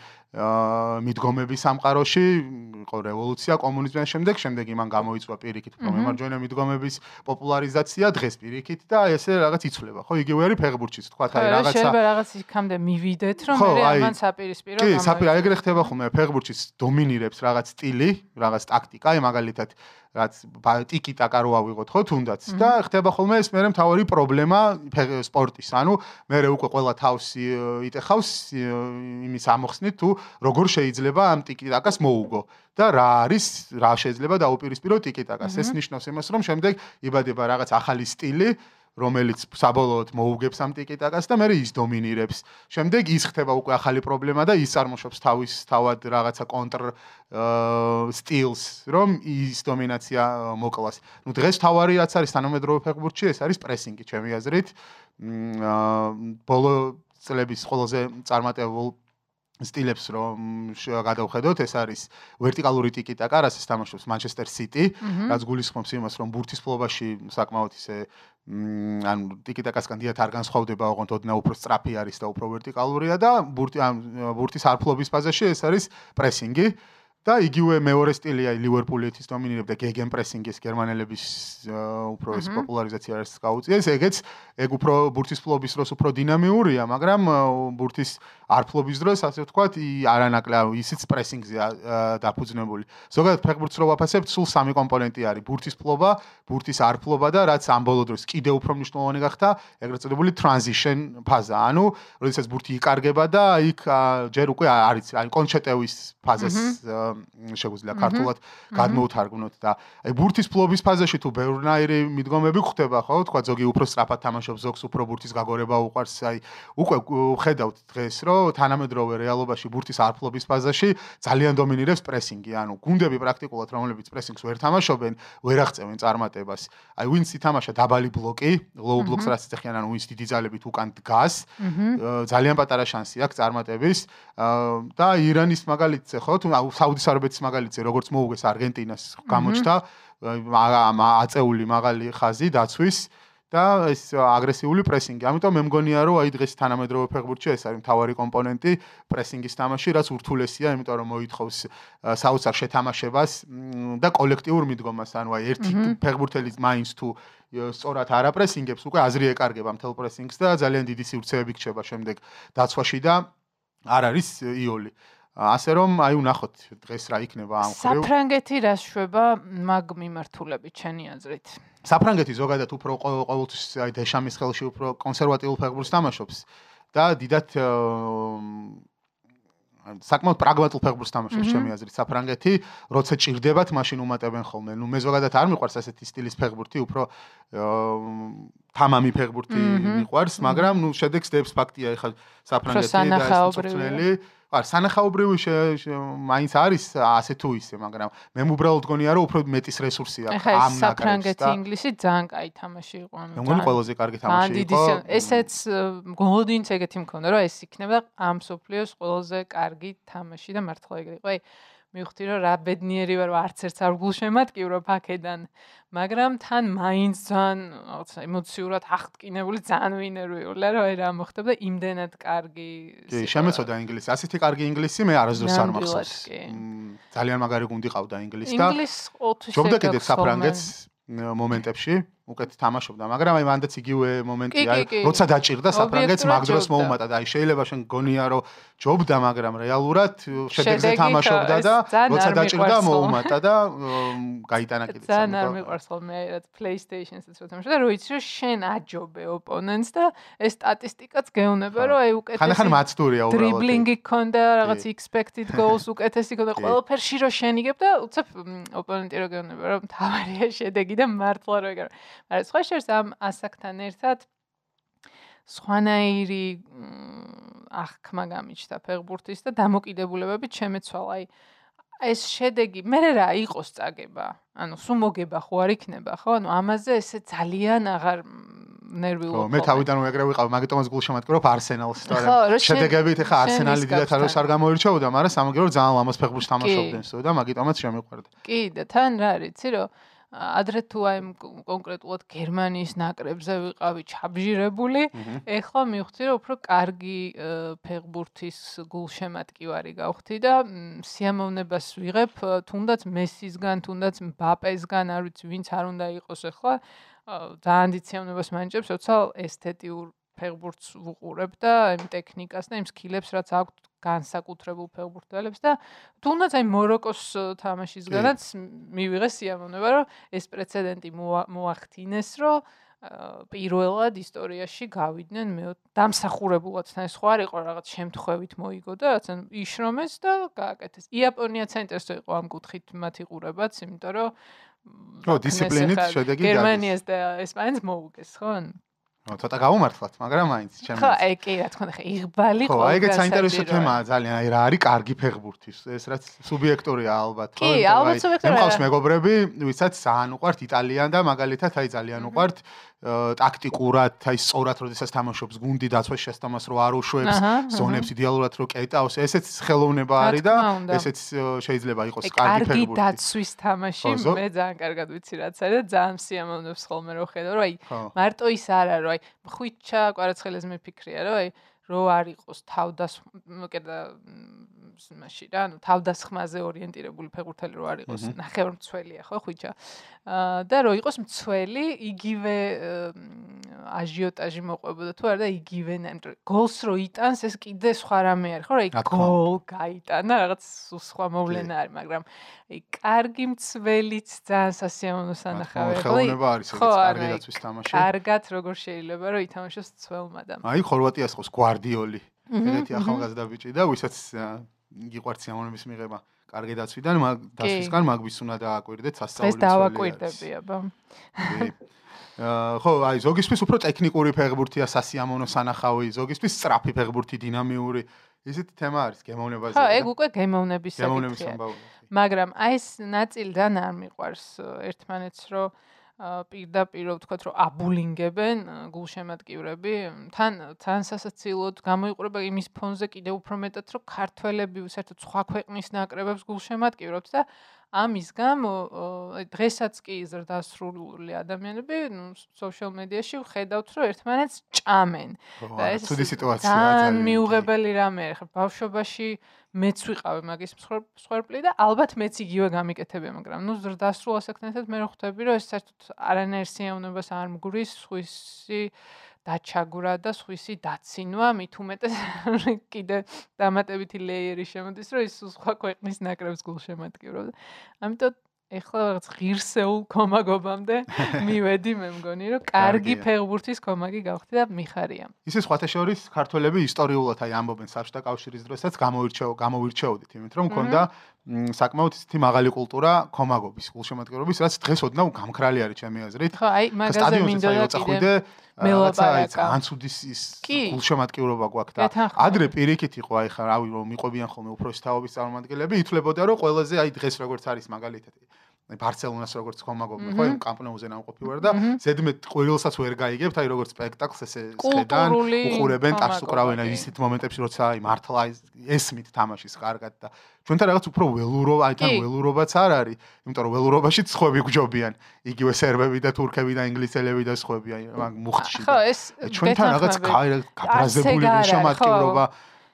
მიდგომების სამყაროში, იყო რევოლუცია კომუნიზმის შემდეგ, შემდეგ იმან გამოიწვა პირიქით უფრო მემარჯვენე მიდგომების პოპულარიზაცია, დღეს პირიქით და ესე რაღაც იცვლება, ხო? იგივე არის ფეხბურთშიც, თქვა აი რაღაცა. შეიძლება რაღაც იქამდე მივიდეთ, რომ მე ამან საპირისპირო გამო. კი, საპირისპირო, ეგრე ხდება ხოლმე ფეხბურთშიც დომინირებს რაღაც სტილი, რაღაც ტაქტიკა, აი მაგალითად რაც ტიკი-ტაკა რო ავიღოთ ხო თუნდაც და ხდება ხოლმე ეს მეორე მთავარი პრობლემა სპორტის. ანუ მე უკვე ყველა თავს იტეხავს იმის ამოხსნით თუ როგორ შეიძლება ამ ტიკი-ტაკას მოუგო და რა არის რა შეიძლება დაუპირისპირო ტიკი-ტაკას ეს ნიშნავს იმას რომ შემდეგ იბადება რაღაც ახალი სტილი რომელიც საბოლოოდ მოუგებს ამ ტიკიტაკას და მე ის დომინირებს. შემდეგ ის ხდება უკვე ახალი პრობლემა და ის წარმოშობს თავის თავად რაღაცა კონტრ სტილს, რომ ის დომინაცია მოკლას. ნუ დღეს თავარი რაც არის თანამედროვე ფეხბურთში, ეს არის პრესინგი, ჩემი აზრით. მ ბოლო წლების ყველაზე წარმატებულ სტილებს რომ გადავხედოთ, ეს არის ვერტიკალური ტიკიტაკა, რაც თამაშობს Manchester City, რაც გულისხმობს იმას, რომ ბურთის ფლობაში საკმაოდ ისე ან ტიკიტაკასგან დიათ არ განსხვავდება, ოღონდ ოდნა უფრო სწრაფი არის და უფრო ვერტიკალურია და ბურთი ან ბურთის არფლობის ფაზაში ეს არის პრესინგი. და იგივე მეორე სტილია ლივერპულეთის დომინირებდა გეგენ პრესინგის გერმანელების უფრო ეს პოპულარიზაცია არის გაუწია. ეს ეგეც ეგ უფრო ბურთის ფლობის დროს უფრო დინამიურია, მაგრამ ბურთის არფლობის დროს ასე ვთქვათ, არანაკლავ ისიც პრესინგზე დაფუძნებული. ზოგადად ფეხბურთს რო ვაფასებთ, სულ სამი კომპონენტი არის: ბურთის ფლობა, ბურთის არფლობა და რაც ამ ბოლო დროს კიდევ უფრო მნიშვნელოვანი გახდა, ეგრეთ წოდებული transition ფაზა. ანუ, როდესაც ბურთი იკარგება და იქ ჯერ უკვე არის, აი კონჩეტევის ფაზას შეგვიძლია ქართულად გადმოუთარგმნოთ და აი ბურთის ფლობის ფაზაში თუ ბევრნაირი მიდგომები ხდება, ხო? თქვა ზოგი უფრო სწრაფად თამაშობს, ზოგს უფრო ბურთის გაგორება უყვარს, აი უკვე ხედავთ დღეს, რომ თანამედროვე რეალობაში ბურთის არფლობის ფაზაში ძალიან დომინირებს პრესინგი, ანუ გუნდები პრაქტიკულად რომლებიც პრესინგს ვერ თამაშობენ, ვერ აღწევენ წარმატებას. აი ვინც ითამაშა დაბალი ბლოკი, low blocks რაც ეხიან, ანუ ვინც დიდი ძალებით უკან დგას, ძალიან პატარა შანსი აქვს წარმატების. და ირანის მაგალითზე ხო, თუ საუდის არაბეთის მაგალითზე როგორც მოუგეს არგენტინას გამოჩნდა აწეული მაღალი ხაზი დაცვის და ეს აგრესიული პრესინგი. ამიტომ მე მგონია რომ აი დღეს თანამედროვე ფეხბურთში ეს არის მთავარი კომპონენტი პრესინგის თამაში, რაც ურთულესია, იმიტომ რომ მოითხოვს საოცარ შეთამაშებას და კოლექტიურ მიდგომას. ანუ აი ერთი ფეხბურთელი მაინც თუ სწორად არაპრესინგებს, უკვე აზრი ეკარგება მთელ პრესინგს და ძალიან დიდი სივრცეები გრჩება შემდეგ დაცვაში და არ არის იოლი. ასე რომ აი ვნახოთ დღეს რა იქნება ამ ხრივ. საფრანგეთი რა შვება მაგ მიმართულებით ჩენი აზრით? საფრანგეთი ზოგადად უფრო ყოველთვის აი დეშამის ხელში უფრო კონსერვატიულ ფეხბურთს თამაშობს და დიდათ საკმაოდ პრაგმატულ ფეხბურთს თამაშობს ჩემი აზრით საფრანგეთი, როცა ჭირდებათ მაშინ უმატებენ ხოლმე. ნუ მე ზოგადად არ მიყვარს ასეთი სტილის ფეხბურთი, უფრო თამამი ფეხბურთი მიყვარს, მაგრამ ნუ შედეგს დებს ფაქტია, ეხლა საფრანგეთი და ეს წვრთნელი არ სანახაობრივი მაინც არის ასე თუ ისე, მაგრამ მე უბრალოდ გონია რომ უფრო მეტის რესურსი აქვს ამ ნაკრებს და საფრანგეთი ინგლისი ძალიან კაი თამაში იყო ამ. მე მგონი ყველაზე კარგი თამაში იყო. ესეც გოლდინს ეგეთი მქონდა რომ ეს იქნება ამ სოფლიოს ყველაზე კარგი თამაში და მართლა ეგრე იყო. აი მივხვდი რომ რა ბედნიერი ვარ არც ერთ არ გულშემატკივრობ აქედან მაგრამ თან მაინც ძალიან რაღაცა ემოციურად აღტკინებული ძალიან ვინერვიულა რომ აი რა მოხდება და იმდენად კარგი კი შემეცოდა ინგლისი. ასეთი კარგი ინგლისი მე არასდროს არ მახსოვს. ძალიან მაგარი გუნდი ყავდა ინგლისი და ინგლისი 4 შედეგს საფრანგეთს მომენტებში უკეთ თამაშობდა, მაგრამ აი მანდაც იგივე მომენტია, როცა დაჭირდა საფრანგეთს მაგდროს მოუმატა და აი შეიძლება შენ გონია რომ ჯობდა, მაგრამ რეალურად შედეგზე თამაშობდა და როცა დაჭირდა მოუმატა და გაიტანა კიდე საერთოდ. ძალიან არ მიყვარს ხოლმე რაც PlayStation-ს რო თამაშობდა, რომ იცი რომ შენ აჯობე ოპონენტს და ეს სტატისტიკაც გეუბნება რომ აი უკეთესი ხან-ხან მაცდურია უბრალოდ. დრიბლინგი ქონდა, რაღაც expected goals უკეთესი ქონდა, ყველაფერში რო შენიგებ და უცებ ოპონენტი რო გეუბნება რომ თავარია შედეგი და მართლა რო ეგარ მაგრამ სხვა შეს ამ ასაკთან ერთად სხვანაირი აღქმა გამიჩნდა ფეხბურთის და დამოკიდებულებები ჩემეცვალა აი ეს შედეგი მე რა იყოს წაგება? ანუ სულ მოგება ხო? არ იქნება ხო? ანუ ამაზე ესე ძალიან აღარ ნერვიულობ ხო მე თავიდანვე ეგრე ვიყავ მაგიტომაც გულშემატკივრობ არსენალს და შედეგებით ეხა არსენალი დიდათ აროს არ გამოირჩეოდა მაგრამ სამაგერო ძალიან ლამაზ ფეხბურთს თამაშობდნენ სულ და მაგიტომაც შემიყვარდა. კი და თან რა არის იცი რომ ადრე თუ აი კონკრეტულად გერმანიის ნაკრებზე ვიყავი ჩაბჟირებული, ეხლა მივხვდი რომ უფრო კარგი ფეხბურთის გულშემატკივარი გავხდი და სიამოვნებას ვიღებ თუნდაც მესისგან, თუნდაც მბაპესგან, არ ვიცი ვინც არ უნდა იყოს ეხლა ძალიან დიდ სიამოვნებას მანჭებს, როცა ესთეტიურ ფეხბურთს ვუყურებ და იმ ტექნიკას და იმ სკილებს რაც აქვს განსაკუთრებულ ფეხბურთელებს და თუნდაც აი მოროკოს თამაშისგანაც მივიღე სიამოვნება რომ ეს პრეცედენტი მოახდინეს რომ პირველად ისტორიაში გავიდნენ მე დამსახურებულად თან სხვა არ იყო რაღაც შემთხვევით მოიგო და რაც ან იშრომეს და გააკეთეს. იაპონია ცენტრს იყო ამ კუთხით მათი ყურებაც, იმიტომ რომ ო დისციპლინით შედეგი გერმანიას და ესპანეთს მოუგეს, ხო? ცოტა გავუმართლათ, მაგრამ მაინც ჩემს. ხო, აი კი, რა თქმა უნდა, იღბალი ხო, აი ეგეც საინტერესო თემაა ძალიან, აი რა არის კარგი ფეხბურთის, ეს რაც სუბიექტურია ალბათ, ხო? კი, ალბათ სუბიექტურია. მე მყავს მეგობრები, ვისაც ძალიან უყვართ იტალიან და მაგალითად აი ძალიან უყვართ ტაქტიკურად, აი სწორად როდესაც თამაშობს გუნდი დაცვას შესტამას რო არ უშვებს, ზონებს იდეალურად რო კეტავს, ესეც ხელოვნება არის და ესეც შეიძლება იყოს კარგი ფეხბურთი. კარგი დაცვის თამაში მე ძალიან კარგად ვიცი რაც არის და ძალიან სიამოვნებს ხოლმე რო ხედავ, რომ აი მარტო ის არა, რომ აი ხვიჩა კვარაცხელეს მეფიქრია, რომ აი რო არ იყოს თავდას მოკედა მაშინ რა ანუ თავდასხმაზე ორიენტირებული ფეხბურთელი რო არ იყოს ნახევარმცველია ხო ხვიჩა და რო იყოს მცველი იგივე აჟიოტაჟი მოყვებოდა თუ არა და იგივე ნამდვილ გოლს რო იტანს ეს კიდე სხვა რამე არის ხო რა? იქ გოლ გაიტანა რაღაც სხვა მოვლენა არის მაგრამ აი კარგი მცველიც ძალიან სასიამოვნო სანახავია ხო? ხელოვნება არის ეს კარგი დაცვის თამაში. კარგად როგორ შეიძლება რომ ითამაშოს მცველმა და აი ხორვატიას ყავს გვარდიოლი. ეგეთი ახალგაზრდა ბიჭი და ვისაც გიყვართ სიამოვნების მიღება კარგი დაცვიდან მაგ დასვისგან მაგვის უნდა დააკვირდეთ სასწაული ეს დავაკვირდები აბა ხო, აი ზოგისთვის უფრო ტექნიკური ფეხბურთია სასიამოვნო სანახავი, ზოგისთვის სწრაფი ფეხბურთი, დინამიური. ისეთი თემა არის გემოვნებაზე. ხო, ეგ უკვე გემოვნების საკითხია. მაგრამ აი ეს ნაწილიდან არ მიყვარს ერთმანეთს, რომ პირდაპირ ვთქვათ, რომ აბულინგებენ გულშემატკივრები, თან თან სასაცილოდ გამოიყურება იმის ფონზე კიდევ უფრო მეტად, რომ ქართველები საერთოდ სხვა ქვეყნის ნაკრებებს გულშემატკივრობთ და ამის გამო დღესაც კი ზრდასრული ადამიანები ნუ social media-ში ვხედავთ რომ ერთმანეთს ჭამენ. და ეს ცუდი სიტუაციაა ძალიან მიუღებელი რამეა ხა ბავშვობაში მეც ვიყავი მაგის მსხვერპლი და ალბათ მეც იგივე გამიკეთებია მაგრამ ნუ ზრდასრულ ასაკთანაც მე რო ხვდები რომ ეს საერთოდ არანაირ სიამოვნებას არ მგურის სხვისი დაჩაგვრა და სხვისი დაცინვა, მით უმეტეს კიდე დამატებითი ლეიერი შემოდის, რომ ის სხვა ქვეყნის ნაკრებს გულშემატკივრობდა. ამიტომ ეხლა რაღაც ღირსეულ კომაგობამდე მივედი მე მგონი რომ კარგი ფეხბურთის კომაგი გავხდი და მიხარია. ისე სხვათა შორის ქართველები ისტორიულად აი ამბობენ საბჭოთა კავშირის დროსაც გამოირჩეო გამოირჩეოდით იმით რომ მქონდა საკმაოდ ისეთი მაღალი კულტურა კომაგობის გულშემატკივრობის რაც დღეს ოდნავ გამქრალი არის ჩემი აზრით. ხო აი მაგაზე მინდოდა კიდე მელაპარაკა. ანცუდის ის გულშემატკივრობა გვაქვს და ადრე პირიქით იყო აი ხა რავი რომ მიყვებიან ხოლმე უფროსი თაობის წარმომადგენლები ითვლებოდა რომ ყველაზე აი დღეს როგორც არის მაგალითად ბარსელონას როგორც კომაგობენ ხო იმ კამპნოუზე ნამყოფი ვარ და ზედმეტ ყოველსაც ვერ გაიგებთ აი როგორც სპექტაკლს ესე ხედან უყურებენ ტახს უკრავენ აი ისეთ მომენტებში როცა აი მართლა ესმით თამაშის კარგად და ჩვენთან რაღაც უფრო ველურობა აი თან ველურობაც არ არის იმიტომ რომ ველურობაში ცხები გჯობიან იგივე სერბები და თურქები და ინგლისელები და ცხები აი მაგ მუხტში ხო ეს ჩვენთან რაღაც გაბრაზებული შემატკივრობა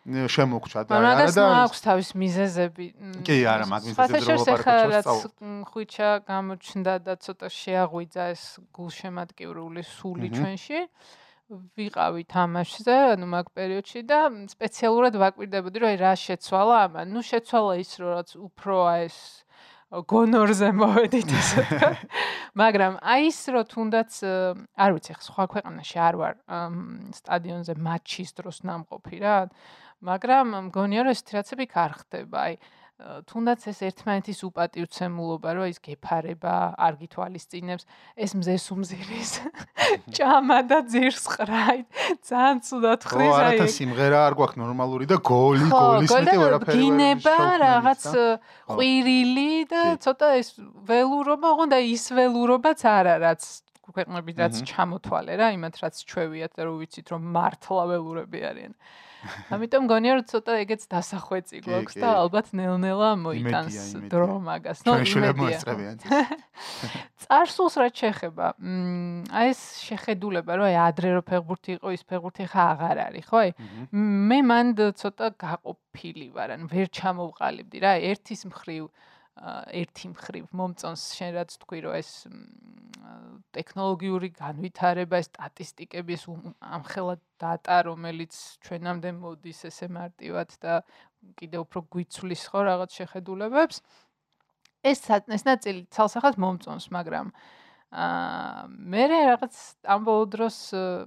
შემოგჩა და არა და აქვს თავის მიზეზები. კი, არა, მაგ მიზეზებს რო ვაპარაკობ. ხუჩა გამოჩნდა და ცოტა შეაღვიძა ეს გულშემატკივრული სული ჩვენში. ვიყავი თამაშზე, ანუ მაგ პერიოდში და სპეციალურად ვაკვირდებოდი, რომ აი რა შეცვალა ამან. ნუ შეცვალა ის, რომ რაც უფრო ეს გონორზე მოვედით ესე მაგრამ აი ის რომ თუნდაც არ ვიცი, სხვა ქვეყანაში არ ვარ სტადიონზე მატჩის დროს ნამყოფი რა. მაგრამ მგონია რომ ეს ტრაცები კარ ხდება აი თუნდაც ეს ერთმანეთის უპატივცემულობა რომ ის გეფარება არ გითვალისწინებს ეს მზეს უმზირის ჭამა და ძირს ყრაი ძალიან ცუდად ხრის აი არა და სიმღერა არ გვაქვს ნორმალური და გოლი გოლის მეტი ვერაფერი გინება რაღაც ყვირილი და ცოტა ეს ველურობა ოღონდ ის ველურობაც არა რაც ქვეყნებიდანაც ჩამოთვალე რა, იმათ რაც ჩვევიათ და რომ ვიცით რომ მართლაველურები არიან. ამიტომ გონია რომ ცოტა ეგეც დასახვეწი გვაქვს და ალბათ ნელ-ნელა მოიტანს დრო მაგას. ნუ იმედია. წარსულს რაც შეხება, აი ეს შეხედულება რომ აი ადრე რო ფეგბურთი იყო, ის ფეგბურთი ხა აღარ არის, ხო? აი მე მანდ ცოტა გაყოფილი ვარ, ან ვერ ჩამოვყალიბდი რა, ერთის მხრივ ერთი მხრივ მომწონს შენ რაც თქვი რომ ეს ტექნოლოგიური განვითარება, სტატისტიკები, ეს ამხელა დატა, რომელიც ჩვენამდე მოდის ესე მარტივად და კიდევ უფრო გვიცვლის ხო რაღაც შეხედულებებს. ეს ეს ნაწილი ცალსახად მომწონს, მაგრამ აა მე რაღაც ამ ბოლო დროს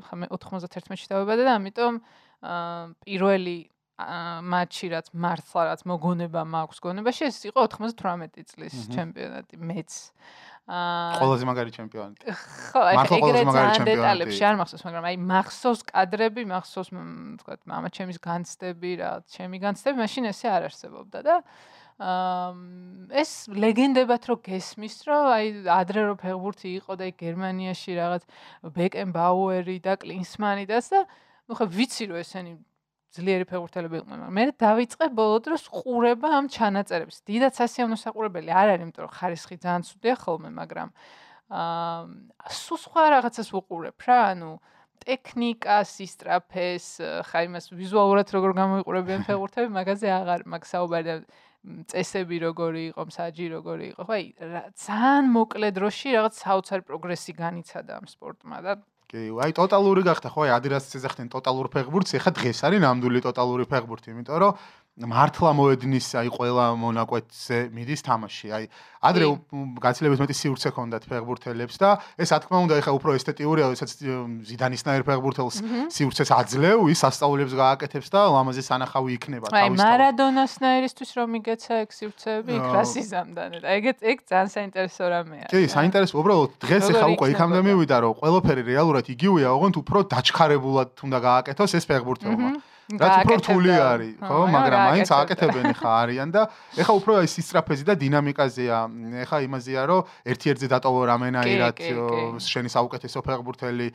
ხა მე 91-ში დავებადე და ამიტომ აა პირველი მატჩი რაც მართლა რაც მოგონება მაქვს გონებაში ეს იყო 98 წლის ჩემპიონატი მეც აა ყველაზე მაგარი ჩემპიონატი. ხო ეგრე ძალიან დეტალებში არ მახსოვს მაგრამ აი მახსოვს კადრები მახსოვს თქვა მამა ჩემის განცდები რა ჩემი განცდები მაშინ ესე არ არსებობდა და ეს ლეგენდებად რო გესმის რომ აი ადრე რო ფეხბურთი იყო და გერმანიაში რაღაც ბეკენბაუერი და კლინსმანი და და ნუ ხო ვიცი რომ ესენი ძლიერი ფეხბურთელები იყვნენ მაგრამ მე დავიწყე ბოლო დროს ყურება ამ ჩანაწერებს დიდად სასიამოვნო საყურებელი არ არის იმიტომ რომ ხარისხი ძალიან ცუდია ხოლმე მაგრამ აა სულ სხვა რაღაცას ვუყურებ რა ანუ ტექნიკას, ისტრაფეს, ხა იმას ვიზუალურად როგორ გამოიყურებიან ფეხბურთები, მაგაზე აღარ მაგ საუბარი და წესები როგორი იყო, მსაჯი როგორი იყო. ხო, აი, ძალიან მოკლე დროში რაღაც საოცარ პროგრესი განიცადა ამ სპორტმა და კი, აი ტოტალური გახდა ხო, აი ადიდასის ეძახდნენ ტოტალურ ფეხბურთს, ეხა დღეს არის ნამდვილი ტოტალური ფეხბურთი, იმიტომ რომ მართლა მოედნის აი ყველა მონაკვეთზე მიდის თამაში. აი ადრე გაცილებით მეტი სივრცე ჰქონდათ ფეხბურთელებს და ეს რა თქმა უნდა ეხა უფრო ესთეტიურია, როდესაც ზიდანისნაირ ფეხბურთელს სივრცეს აძლევ, ის სასწაულებს გააკეთებს და ლამაზი სანახავი იქნება თავის. აი მარადონასნაირისთვის რომ იგეცა ეგ სივრცეები, იქ რასიზამდან. ეგეც ეგ ძალიან საინტერესო რამეა. კი, საინტერესო, უბრალოდ დღეს ეხა უკვე იქამდე მივიდა, რომ ყველაფერი რეალურად იგივეა, ოღონდ უფრო დაჩქარებულად უნდა გააკეთოს ეს ფეხბურთელმა. რაც უფრო რთული არის, ხო, მაგრამ მაინც ააკეთებენ ხა არიან და ეხა უფრო აი სისტრაფეზე და დინამიკაზეა. ეხა იმაზეა, რომ ერთ-ერთზე დატოვო რამენაირად შენი საუკეთესო ფეხბურთელი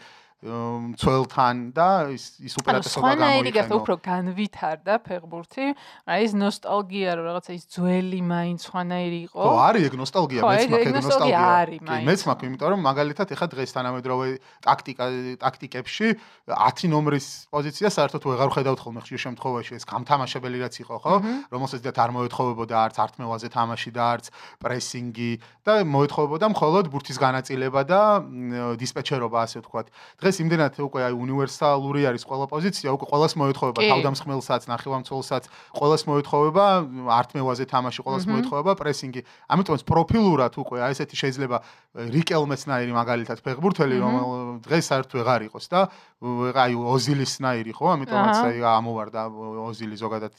მცველთან და ის ის უპირატესობა გამოიყენა. ანუ სხვანაირი გახდა უფრო განვითარდა ფეხბურთი. აი ეს ნოსტალგია რომ რაღაცა ის ძველი მაინც სხვანაირი იყო. ხო, არის ეგ ნოსტალგია, მეც მაქვს ეგ ნოსტალგია. კი, მეც მაქვს, იმიტომ რომ მაგალითად ეხა დღეს თანამედროვე ტაქტიკა ტაქტიკებში 10 ნომრის პოზიცია საერთოდ ვეღარ ხედავთ ხოლმე ხშირ შემთხვევაში ეს გამთამაშებელი რაც იყო, ხო? რომელსაც დიახ არ მოეთხოვებოდა არც ართმევაზე თამაში და არც პრესინგი და მოეთხოვებოდა მხოლოდ ბურთის განაწილება და დისპეჩერობა ასე ვთქვათ. დღეს ეს იმდენად უკვე აი უნივერსალური არის ყველა პოზიცია, უკვე ყოველს მოეთხოვება თავდამსხმელსაც, ნახევარმცველსაც, ყოველს მოეთხოვება არტმევაზე თამაში, ყოველს მოეთხოვება პრესინგი. ამიტომ პროფილურად უკვე აი ესეთი შეიძლება რიკელმეცნაირი მაგალითად ფეხბურთელი, რომ დღეს საერთოდ ვეღარ იყოს და აი ოზილისნაირი ხო? ამიტომაც აი ამოვარდა ოზილი ზოგადად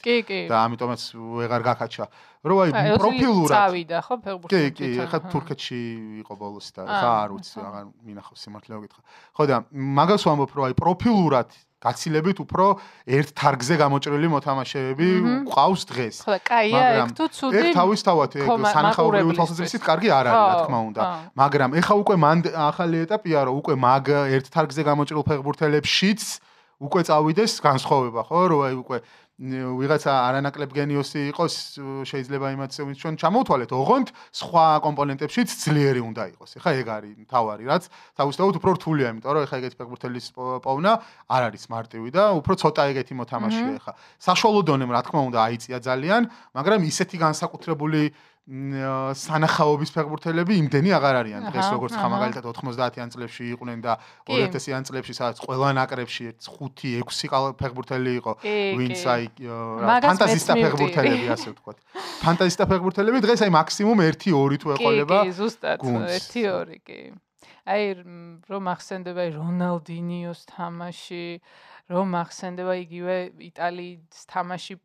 და ამიტომაც ვეღარ გაკაჩა. რომ აი პროფილურად წავიდა ხო ფეხბურთში? კი, კი, ხა თურქეთში იყო ბოლოს და ხა არ ვიცი, აღარ მინახავს სიმართლე მოგითხრა. ხო და მაგას ვამბობ, რომ აი პროფილურად გაცილებით უფრო ერთ თარგზე გამოჭრილი მოთამაშეები ყავს დღეს. ხო, კაია, ეგ თუ ცუდი. ეგ თავისთავად ეგ სანახაობრივი თვალსაზრისით კარგი არ არის, რა თქმა უნდა. მაგრამ ეხა უკვე მან ახალი ეტაპია, რომ უკვე მაგ ერთ თარგზე გამოჭრილ ფეხბურთელებშიც უკვე წავიდეს განსხვავება, ხო, რომ აი უკვე ვიღაცა არანაკლებ გენიოსი იყოს, შეიძლება იმაც ჩვენ ჩამოვთვალეთ, ოღონდ სხვა კომპონენტებშიც ძლიერი უნდა იყოს. ეხა ეგ არის თავარი, რაც თავისთავად უფრო რთულია, იმიტომ რომ ეხა ეგეთი ფეხბურთელის პოვნა არ არის მარტივი და უფრო ცოტა ეგეთი მოთამაშეა ეხა. საშუალო დონემ რა თქმა უნდა აიწია ძალიან, მაგრამ ისეთი განსაკუთრებული სანახაობის ფეხბურთელები იმდენი აღარ არიან დღეს როგორც ხა მაგალითად 90-იან წლებში იყვნენ და 2000-იან წლებში სადაც ყველა ნაკრებში 5-6 ფეხბურთელი იყო ვინც აი ფანტაზისტა ფეხბურთელები ასე ვთქვათ. ფანტაზისტა ფეხბურთელები დღეს აი მაქსიმუმ 1-2 თუ ეყოლება კი კი ზუსტად 1-2 კი. აი რომ ახსენდება რონალდინიოს თამაში რომ ახსენდება იგივე იტალიის თამაში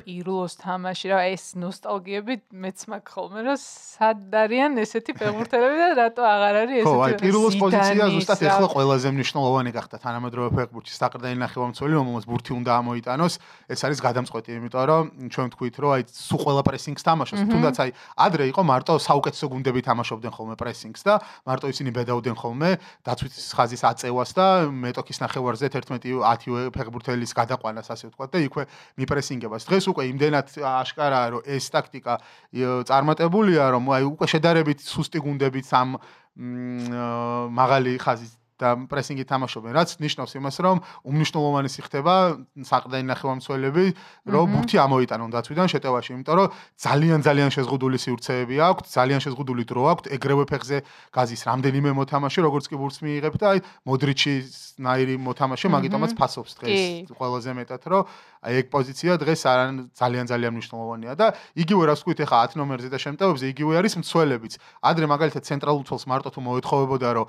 პირლოს თამაში რა ეს ნოსტალგიები მეც მაქვს ხოლმე რომ სად არიან ესეთი ფეხბურთელები და რატო აღარ არის ესეთი ხო აი პირლოს პოზიცია ზუსტად ეხლა ყველაზე მნიშვნელოვანი გახდა. თანამედროვე ფეხბურთში საყრდენი ნახევარმცველი რომელსაც ბურთი უნდა ამოიტანოს. ეს არის გადამწყვეტი იმიტომ რომ ჩვენ თქვით რომ აი სულ ყველა პრესინგს თამაშობს. თუნდაც აი ადრე იყო მარტო საუკეთესო გუნდები თამაშობდნენ ხოლმე პრესინგს და მარტო ისინი ბედაოდნენ ხოლმე დაცვის ხაზის აწევას და მეტოქის ნახევარზე 11 10 ფეხბურთელის გადაყვანას ასე ვთქვათ და იქვე მიპრესინგება მიღებას. დღეს უკვე იმდენად აშკარაა, რომ ეს ტაქტიკა წარმატებულია, რომ აი უკვე შედარებით სუსტი გუნდებით ამ მაღალი ხაზის და პრესინგი თამაშობენ, რაც ნიშნავს იმას, რომ უმნიშვნელოვანესი ხდება საყდენი ნახევარმცველები, რომ ბურთი ამოიტანონ დაცვიდან შეტევაში, იმიტომ რომ ძალიან ძალიან შეზღუდული სივრცეები აქვს, ძალიან შეზღუდული დრო აქვს, ეგრევე ფეხზე გაზის რამდენიმე მოთამაშე, როგორც კი ბურთს მიიღებ და აი მოდრიჩის ნაირი მოთამაშე მაგიტომაც ფასობს დღეს ყველაზე მეტად, რომ აი ეგ პოზიცია დღეს არ ძალიან ძალიან მნიშვნელოვანია. და იგივე რაც ვთქვით ახლა 10 ნომერზე და შემტევებზე იგივე არის მცველებიც. ადრე მაგალითად ცენტრალურ მცველს მარტო თუ მოეთხოვებოდა რომ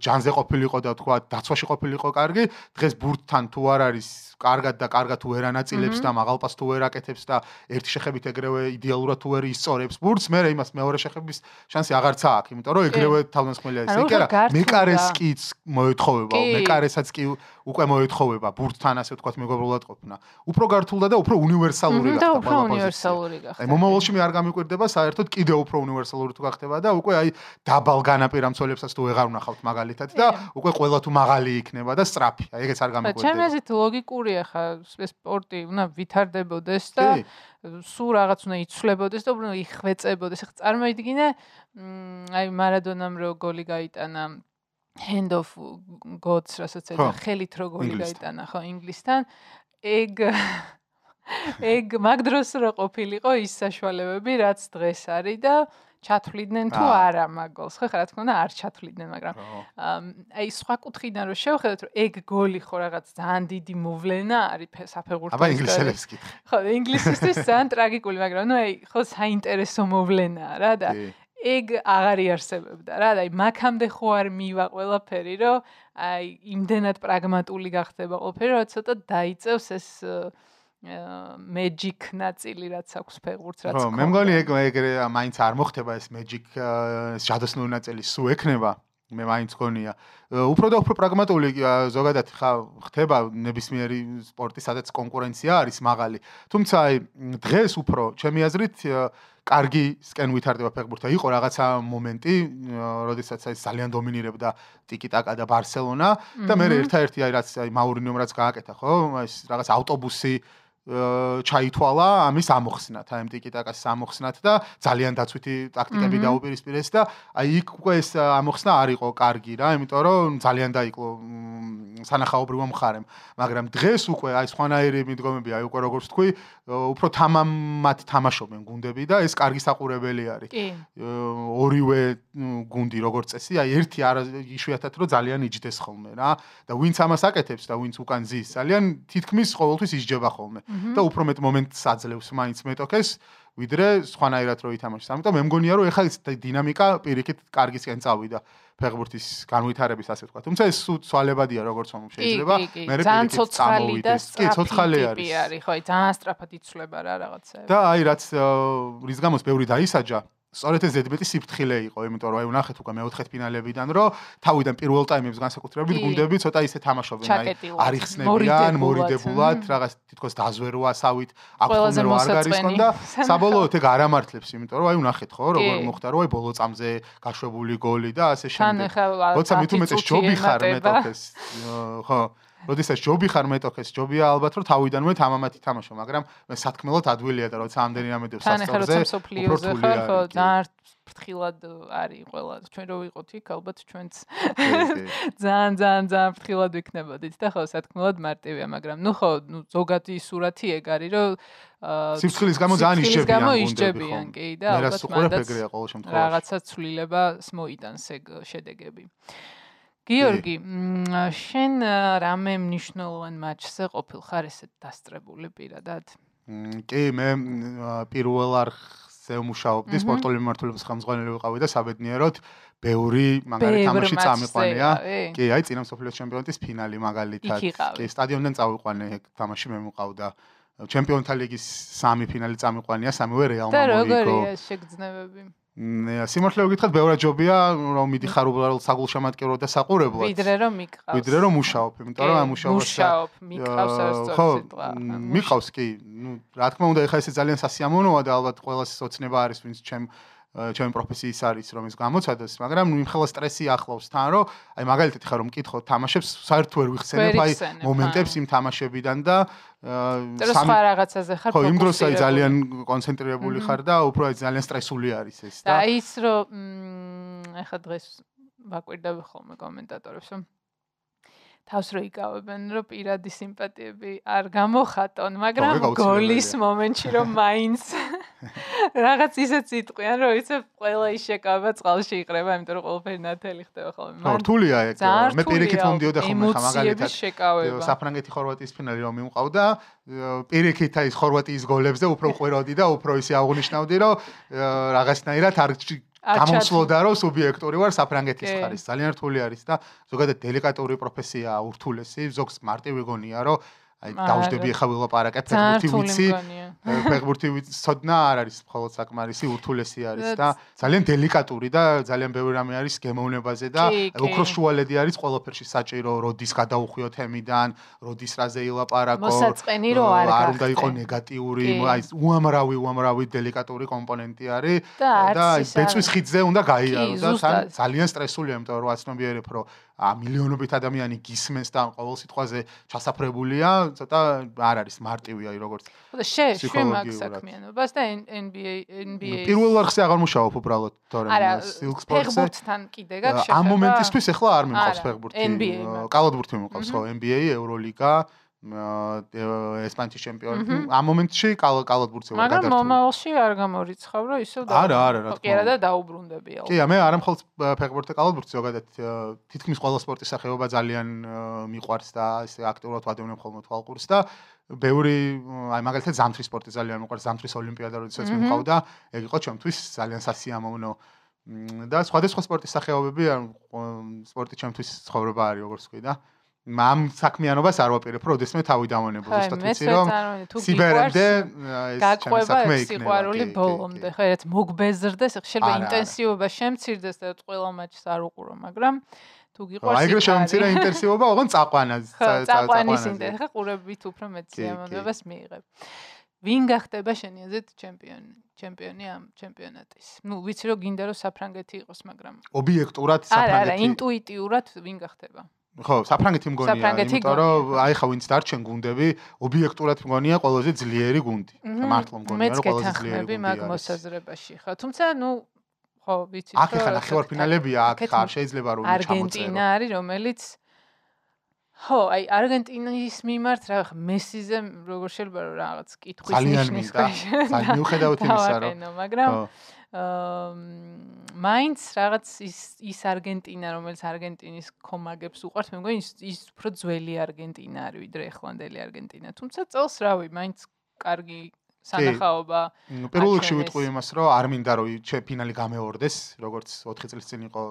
ჯანზე ყოფილიყო და თქვა დაცვაში ყოფილიყო კარგი, დღეს ბურთთან თუ არ არის კარგად და კარგად თუ ერანაწილებს და მაღალპას თუ ერაკეთებს და ერთი შეხებით ეგრევე იდეალურად თუ ერი ისწორებს ბურთს, მე იმას მეორე შეხების შანსი აღარც აქვს, იმიტომ რომ ეგრევე თავდასხმელია ეს. კი არა, მეკარეს კიც მოეთხოვება, მეკარესაც კი უკვე მოეთხოვება ბურთთან ასე ვთქვათ მეგობრულად ყოფნა. უფრო გართულდა და უფრო უნივერსალური გახდა. და უფრო უნივერსალური გახდა. აი მომავალში მე არ გამიკვირდება საერთოდ კიდე უფრო უნივერსალური თუ გახდება და უკვე აი დაბალ განაპირა მცველებსაც თუ ვეღარ ვნახავთ მაგალითად და უკვე ყველა თუ მაღალი იქნება და სწრაფი. აი ეგეც არ გამიკვირდება. ჩემი აზრით ლოგიკურია ხა სპორტი უნდა ვითარდებოდეს და სულ რაღაც უნდა იცვლებოდეს და უფრო იხვეწებოდეს. ხა წარმოიდგინე აი მარადონამ რო გოლი გაიტანა hand of gods რასაც ეძა ხელით რო გოლი გაიტანა ხო ინგლისთან ეგ ეგ მაგდროს რო ყოფილიყო ის საშუალებები რაც დღეს არის და ჩათვლიდნენ თუ არა მაგოლს ხო ხა რა თქმა უნდა არ ჩათვლიდნენ მაგრამ აი სხვა კუთხიდან რო შევხედოთ რომ ეგ გოლი ხო რაღაც ძალიან დიდი მოვლენა არის საფეხბურთო აბა ინგლისელებს კითხე. ხო ინგლისისთვის ძალიან ტრაგიკული მაგრამ ნუ აი ხო საინტერესო მოვლენაა რა და ეგ აღარ იარსებებდა რა და აი მაგამდე ხო არ მივა ყველაფერი რომ აი იმდენად პრაგმატული გახდება ყველაფერი რომ ცოტა დაიწევს ეს magic ნაწილი რაც აქვს ფეგურს რაც ხო მე მგონი ეგ ეგრე მაინც არ მოხდება ეს magic ჯადოსნური ნაწილი სულ ექნება. მე მაინც გონია. უფრო და უფრო პრაგმატული ზოგადად ხა ხდება ნებისმიერი სპორტი სადაც კონკურენცია არის მაღალი. თუმცა აი დღეს უფრო ჩემი აზრით კარგი სკენ ვითარდება ფეხბურთი. იყო რაღაცა მომენტი როდესაც აი ძალიან დომინირებდა ტიკი-ტაკა და ბარსელონა და მე ერთ-ერთი აი რაც აი მაურინიომ რაც გააკეთა ხო? ეს რაღაც ავტობუსი ჩაითვალა ამის ამოხსნათ, აი ტიკიტაკას ამოხსნათ და ძალიან დაცვითი ტაქტიკები დაუპირისპირეს და აი იქ უკვე ეს ამოხსნა არ იყო კარგი რა, იმიტომ რომ ძალიან დაიკლო სანახაობრივ მხარემ, მაგრამ დღეს უკვე აი სხვანაირი მიდგომები, აი უკვე როგორც თქვი, უფრო თამამად თამაშობენ გუნდები და ეს კარგი საყურებელი არის. ორივე გუნდი როგორც წესი, აი ერთი არ იშვიათად რომ ძალიან იჯდეს ხოლმე რა და ვინც ამას აკეთებს და ვინც უკან ზის, ძალიან თითქმის ყოველთვის ისჯება ხოლმე. და უფრო მეტ მომენტს აძლევს მაინც მეტოქეს ვიდრე სხვანაირად რო ითამაშოს. ამიტომ მე მგონია რომ ეხლა ეს დინამიკა პირიქით კარგისკენ წავიდა ფეხბურთის განვითარების ასე ვთქვა. თუმცა ეს სვალებადია როგორც მომ შეიძლება. მე ძალიან ცოცხალი და სწრაფი ტიპი არის, ხო, ძალიან სწრაფად იცვლება რა რაღაცა. და აი რაც რის გამოს ბევრი დაისაჯა სწორედ ეს ზედმეტი სიფრთხილე იყო, იმიტომ რომ აი ვნახეთ უკვე მეოთხეთ ფინალებიდან, რომ თავიდან პირველ ტაიმებს განსაკუთრებით გუნდები ცოტა ისე თამაშობენ, აი არიხსნებიან, მორიდებულად, რაღაც თითქოს დაზვერვასავით, აფხონე რო არ გარისკონ და საბოლოოდ ეგ არ ამართლებს, იმიტომ რომ აი ვნახეთ ხო, როგორ მოხდა, რომ აი ბოლო წამზე გაშვებული გოლი და ასე შემდეგ. როცა მით უმეტეს ჯობი ხარ მეტოქეს, ხო როდესაც ჯობი ხარ მეტოქეს, ჯობია ალბათ რომ თავიდანვე თამამათი თამაშო, მაგრამ მე სათქმელად ადვილია და როცა ამდენი ამედებს სასწორზე, უფრო რთული არის. ხო, ძალიან ფრთხილად არის ყველა. ჩვენ რო ვიყოთ იქ, ალბათ ჩვენც ძალიან ძალიან ძალიან ფრთხილად ვიქნებოდით და ხო, სათქმელად მარტივია, მაგრამ ნუ ხო, ნუ ზოგადი სურათი ეგ არის, რომ სიფრთხილის გამო ძალიან ისჯებიან. გამო ისჯებიან, კი და ალბათ მანდაც რაღაცა ცვლილებას მოიტანს ეგ შედეგები. გიორგი, შენ რამე მნიშვნელოვან მატჩზე ყოფილ ხარ ესეთ დასწრებული პირადად? კი, მე პირველ არხზე ვმუშაობდი, სპორტული მიმართულების ხელმძღვანელი ვიყავი და საბედნიეროდ ბევრი მაგარი თამაში წამიყვანია. კი, აი წინა მსოფლიოს ჩემპიონატის ფინალი მაგალითად. კი, სტადიონიდან წავიყვანე თამაში მე მიყავდა. ჩემპიონთა ლიგის სამი ფინალი წამიყვანია, სამივე რეალ მამოიგო. და როგორია შეგრძნებები? სიმართლე ვიკითხოთ, ბევრად ჯობია, რომ მიდიხარ უბრალოდ საგულშემატკივრო და საყურებლად. ვიდრე რომ მიყავს. ვიდრე რომ მუშაობ, იმიტომ რომ ამ მუშაობას მუშაობ, მიყავს ასწორე სიტყვა. მიყავს კი. ნუ რა თქმა უნდა, ეხლა ესე ძალიან სასიამოვნოა და ალბათ ყველას ოცნება არის, ვინც ჩემ ჩემი პროფესიის არის რომ ეს გამოცადოს, მაგრამ იმ ხელა სტრესი ახლავს თან, რომ აი მაგალითად ხარ რომ მკითხო თამაშებს, საერთოდ ვერ ვიხსენებ აი მომენტებს იმ თამაშებიდან და სამ სხვა რაღაცაზე ხარ ხო, იმ დროს აი ძალიან კონცენტრირებული ხარ და უფრო აი ძალიან სტრესული არის ეს და აი ის რომ ეხა დღეს ვაკვირდები ხოლმე კომენტატორებს რომ თავს რო იკავებენ, რომ პირადი სიმპათიები არ გამოხატონ, მაგრამ გოლის მომენტში რომ მაინც რაღაც ისეთ სიტყვიან, რომ იცი ყველა ის შეკავება წყალში იყრება, იმიტომ რომ ყველაფერი ნათელი ხდება ხოლმე. მან რთულია ეგ. მე პირიქით მომდიოდა ხოლმე ხა მაგალითად. საფრანგეთი ხორვატიის ფინალი რომ მიმყავდა, პირიქით აი ხორვატიის გოლებზე უფრო ყვეროდი და უფრო ისე აღნიშნავდი, რომ რაღაცნაირად არ გამოსვლოდა რომ სუბიექტური ვარ საფრანგეთის ხარის ძალიან რთული არის და ზოგადად დელიკატური პროფესია ურთულესი ზოგს მარტივი გონია რომ აი დავждები ხა ვილაპარაკებ ფეხბურთი ვიცი ფეხბურთი ვიცოდნა არ არის მხოლოდ საკმარისი ურთულესი არის და ძალიან დელიკატური და ძალიან ბევრი რამე არის გემოვნებაზე და უფრო შუალედი არის ყველაფერში საჭირო როდის გადაუხვიო თემიდან როდის რაზე ილაპარაკო მოსაწყენი რო არ არ უნდა იყოს ნეგატიური აი უამრავი უამრავი დელიკატური კომპონენტი არის და ბეწვის ხიძზე უნდა გაიარო და ძალიან სტრესულია იმიტომ რომ აცნობიერებ რომ მილიონობით ადამიანი გისმენს და ყოველ სიტყვაზე ჩასაფრებულია, ცოტა არ არის მარტივია როგორც. და შე შე მაგ საქმიანობას და NBA NBA პირველ არხზე აღარ მუშაობ უბრალოდ, თორემ Silk Sports-ზე. ფეხბურთთან კიდე გაქვს შეხება. ამ მომენტისთვის ახლა არ მიმყავს ფეხბურთი. კალათბურთი მიმყავს ხო, NBA, EuroLiga. ესპანეთის ჩემპიონი. ამ მომენტში კალათბურთზე ვარ გადართული. მაგრამ მომავალში არ გამორიცხავ, რომ ისევ და არა, არა, რა თქმა უნდა. კი არა და დაუბრუნდები ალბათ. კი, მე არ ამხოლოდ ფეხბურთზე კალათბურთზე ზოგადად თითქმის ყველა სპორტის სახეობა ძალიან მიყვარს და ესე აქტიურად ვადევნებ ხოლმე თვალყურს და ბევრი აი მაგალითად ზამთრის სპორტი ძალიან მიყვარს, ზამთრის ოლიმპიადა როდესაც მიყავდა, ეგ იყო ჩემთვის ძალიან სასიამოვნო და სხვადასხვა სპორტის სახეობები სპორტი ჩემთვის ცხოვრება არის როგორც ვთქვი და მამ საქმიანობას არ ვაპირებ, როდესმე თავი დავანებო ზუსტად ვიცი რომ სიბერემდე ეს საქმე იქნება. სიყვარული ბოლომდე, ხო, ერთ მოგბეზრდეს, შეიძლება ინტენსივობა შემცირდეს და ყველა მაჩს არ უყურო, მაგრამ თუ გიყვარს აი ეგრე შემცირა ინტენსივობა, ოღონ წაყვანა, წაყვანის ინტენსივობა, ხა ყურებით უფრო მეტ სიამოვნებას მიიღებ. ვინ გახდება შენი აზრით ჩემპიონი? ჩემპიონი ამ ჩემპიონატის. ნუ ვიცი რომ გინდა რომ საფრანგეთი იყოს, მაგრამ ობიექტურად საფრანგეთი. არა, არა, ინტუიტიურად ვინ გახდება? ხო, საფრანგეთი მგონია, იმიტომ რომ აი ხა ვინც დარჩენ გუნდები, ობიექტურად მგონია ყველაზე ძლიერი გუნდი. მართლა მგონია რომ ყველაზე ძლიერი გუნდი. მაგ მოსაზრებაში ხო, თუმცა ნუ ხო, ვიცი რომ აქ ხა ნახევარფინალებია, აქ ხა შეიძლება რომ ჩამოწერო. არგენტინა არის, რომელიც ხო, აი არგენტინის მიმართ რა ხა მესიზე როგორ შეიძლება რომ რაღაც კითხვის ნიშნის ქვეშ. ძალიან მიუხედავად იმისა რომ მაგრამ აა მაინც რაღაც ის ის არგენტინა რომელიც არგენტინის კომაგებს უყარს მე მგონი ის უფრო ძველი არგენტინა არის ვიდრე ახლანდელი არგენტინა. თუმცა წელს რავი მაინც კარგი სანახაობა. პირველ რიგში ვიტყვი იმას, რომ არ მინდა რომ ჩე ფინალი გამეორდეს, როგორც 4 წლის წინ იყო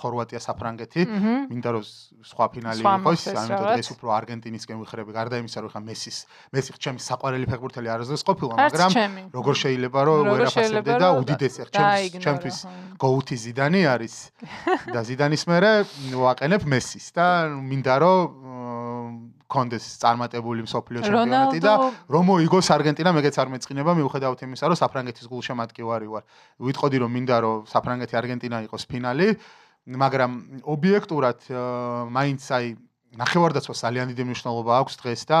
ხორვატია საფრანგეთი, მინდა რომ სხვა ფინალი იყოს, ამიტომ დღეს უფრო არგენტინისკენ ვიხრები, გარდა იმისა, რომ ხა მესის, მესი ჩემი საყვარელი ფეხბურთელი არასდროს ყოფილა, მაგრამ როგორ შეიძლება რომ ვერაფასებდე და უდიდესი ხა ჩემს ჩემთვის გოუთი ზიდანი არის და ზიდანის მერე ვაყენებ მესის და მინდა რომ კონდეს წარმატებული მსოფლიო ჩემპიონატი და რომ მოიგოს არგენტინა მეგეც არ მეწყინება მიუხედავად იმისა რომ საფრანგეთის გულშემატკივარი ვარ ვიტყოდი რომ მინდა რომ საფრანგეთი არგენტინა იყოს ფინალი მაგრამ ობიექტურად მაინც აი ნახევარდაცვას ძალიან დიდი მნიშვნელობა აქვს დღეს და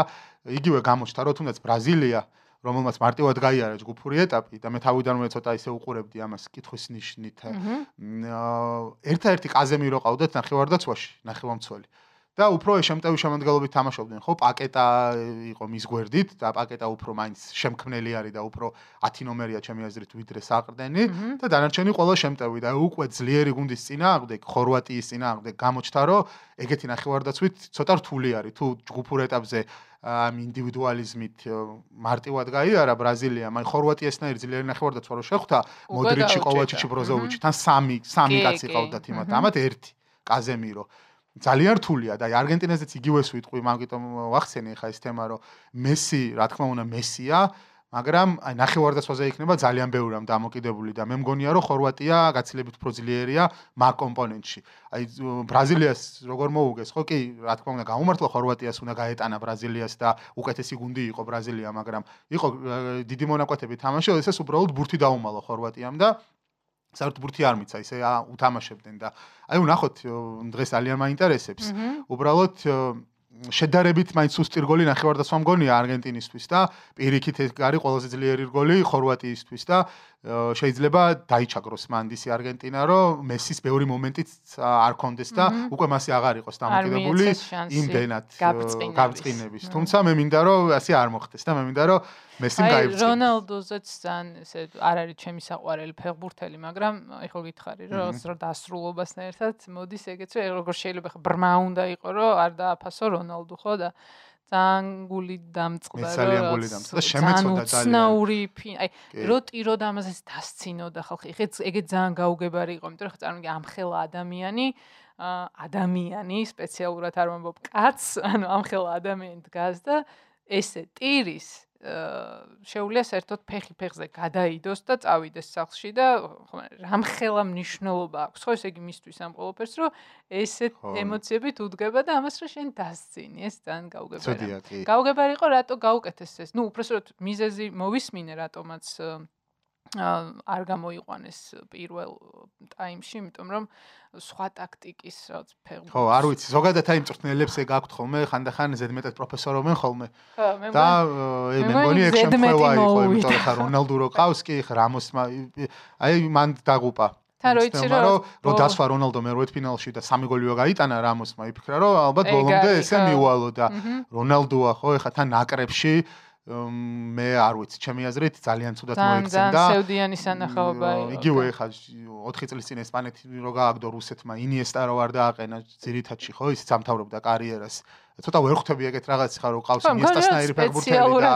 იგივე გამოჩნდა რომ თუნდაც ბრაზილია რომელმაც მარტივად გაიარა ჯგუფური ეტაპი და მე თავიდანვე ცოტა ისე უყურებდი ამას კითხვის ნიშნით. ერთ-ერთი ყაზემი რო ყავდეთ ნახევარდაცვაში, ნახევარმცველი. და უფრო შემტევი შემოდგალობით თამაშობდნენ, ხო? პაკეტა იყო მის გვერდით და პაკეტა უფრო მაინც შემქმნელი არის და უფრო 10 ნომერია ჩემი აზრით ვიდრე საყრდენი. და დანარჩენი ყველა შემტევი და უკვე ძლიერი გუნდის წინააღმდეგ, ხორვატიის წინააღმდეგ გამოჩნდა, რომ ეგეთი ნახევარდაცვით ცოტა რთული არის თუ ჯგუფურ ეტაპზე ამ ინდივიდუალიზმით მარტივად გაიარა ბრაზილია, მაგრამ ხორვატიასნაირ ძლიერი ნახევარდაცვა რო შეხვდა, მოდრიჩი, კოვაჩიჩი, ბროზოვიჩი, თან სამი, სამი კაცი ყავდათ იმათ, ამათ ერთი კაზემირო. ძალიან რთულია და არგენტინაზეც იგივეს ვიტყვი, მაგიტომ ვახსენე ხა ეს თემა, რომ მესი, რა თქმა უნდა, მესია, მაგრამ აი ნახევარდაცვაზე იქნება ძალიან ბევრი ამ დამოკიდებული და მე მგონია, რომ ხორვატია გაცილებით უფრო ძლიერია მაგ კომპონენტში. აი ბრაზილიას როგორ მოუგეს, ხო კი, რა თქმა უნდა, გამომართლა ხორვატიას უნდა გაეტანა ბრაზილიას და უკეთესი გუნდი იყო ბრაზილია, მაგრამ იყო დიდი მონაკვეთები თამაში, ოდესაც უბრალოდ ბურთი დაუმალა ხორვატიამ და საერთოდ ბურთი არ მიცა ისე უთამაშებდნენ და აი ვნახოთ დღეს ძალიან მაინტერესებს. უბრალოდ შედარებით მაინც უსტი რგოლი ნახევარდაცვა მგონია არგენტინისთვის და პირიქით ეს არის ყველაზე ძლიერი რგოლი ხორვატიისთვის და შეიძლება დაიჩაგროს მანდისი არგენტინა რომ მესის ბევრი მომენტიც არ კონდეს და უკვე მასე აღარ იყოს დამოკიდებული იმდენად გავწყინების თუმცა მე მინდა რომ ასე არ მოხდეს და მე მინდა რომ მესიმ გაიბრძეს. აი რონალდოზეც ძალიან ესე არ არის ჩემი საყვარელი ფეხბურთელი, მაგრამ ეხლა გითხარი რომ რო დასრულობასთან ერთად მოდის ეგეც რომ როგორ შეიძლება ხა ბრმა უნდა იყოს რომ არ დააფასო რონალდო ხო და ძალიან გული დამწყდა რომ ძალიან გული დამწყდა. შემეცოდა ძალიან. ცნაური აი რო ტირო და ამას ეს დასცინო და ხალხი ეხეთ ეგეც ძალიან გაუგებარი იყო იმიტომ რომ ხა წარმოგიდგენ ამხელა ადამიანი ადამიანი სპეციალურად არ მომბობ კაც ანუ ამხელა ადამიანი დგას და ესე ტირის შეუძლია საერთოდ ფეხი ფეხზე გადაიდოს და წავიდეს სახლში და ხო რამხელა მნიშვნელობა აქვს. ხო ესე იგი მისთვის ამ ყოველფერს რომ ესეთ ემოციებით უდგება და ამას რა შენ დასწინი ეს ძალიან გაუგებარი გაუგებარი იყო რატო გაუკეთეს ეს ნუ უბრალოდ მიზეზი მოვისმინე რატომაც არ გამოიყვანეს პირველ ტაიმში, იმიტომ რომ სხვა ტაქტიკის რაც ფეხბურთი. ხო, არ ვიცი, ზოგადად აი მწვრთნელებს ეგ აქვთ ხოლმე, ხანდახან ზედმეტად პროფესორობენ ხოლმე. და მე მგონი ეგ შემთხვევა იყო, იმიტომ რომ რონალდუ რო ყავს კი, რამოსმა აი მან დაგუპა. თან რო იცი რომ რო დასვა რონალდო მე როეთ ფინალში და სამი გოლიო გაიტანა რამოსმა, იფიქრა რომ ალბათ ბოლომდე ესე მიუვალო და რონალდოა ხო, ეხა თან ნაკრებში მე არ ვიცი, ჩემი აზრით ძალიან ცუდად მოიქცენ და სევდიანი სანახაობა იყო. იგივე ხა 4 წლის წინ ესპანეთი რო გააგდო რუსეთმა, ინიესტა რო არ დააყენა ძირითადში, ხო, ის სამთავრობდა კარიერას. ცოტა ვერ ხვდები ეგეთ რაღაც ხა რო ყავს ინიესტასნაირი ფეხბურთელი და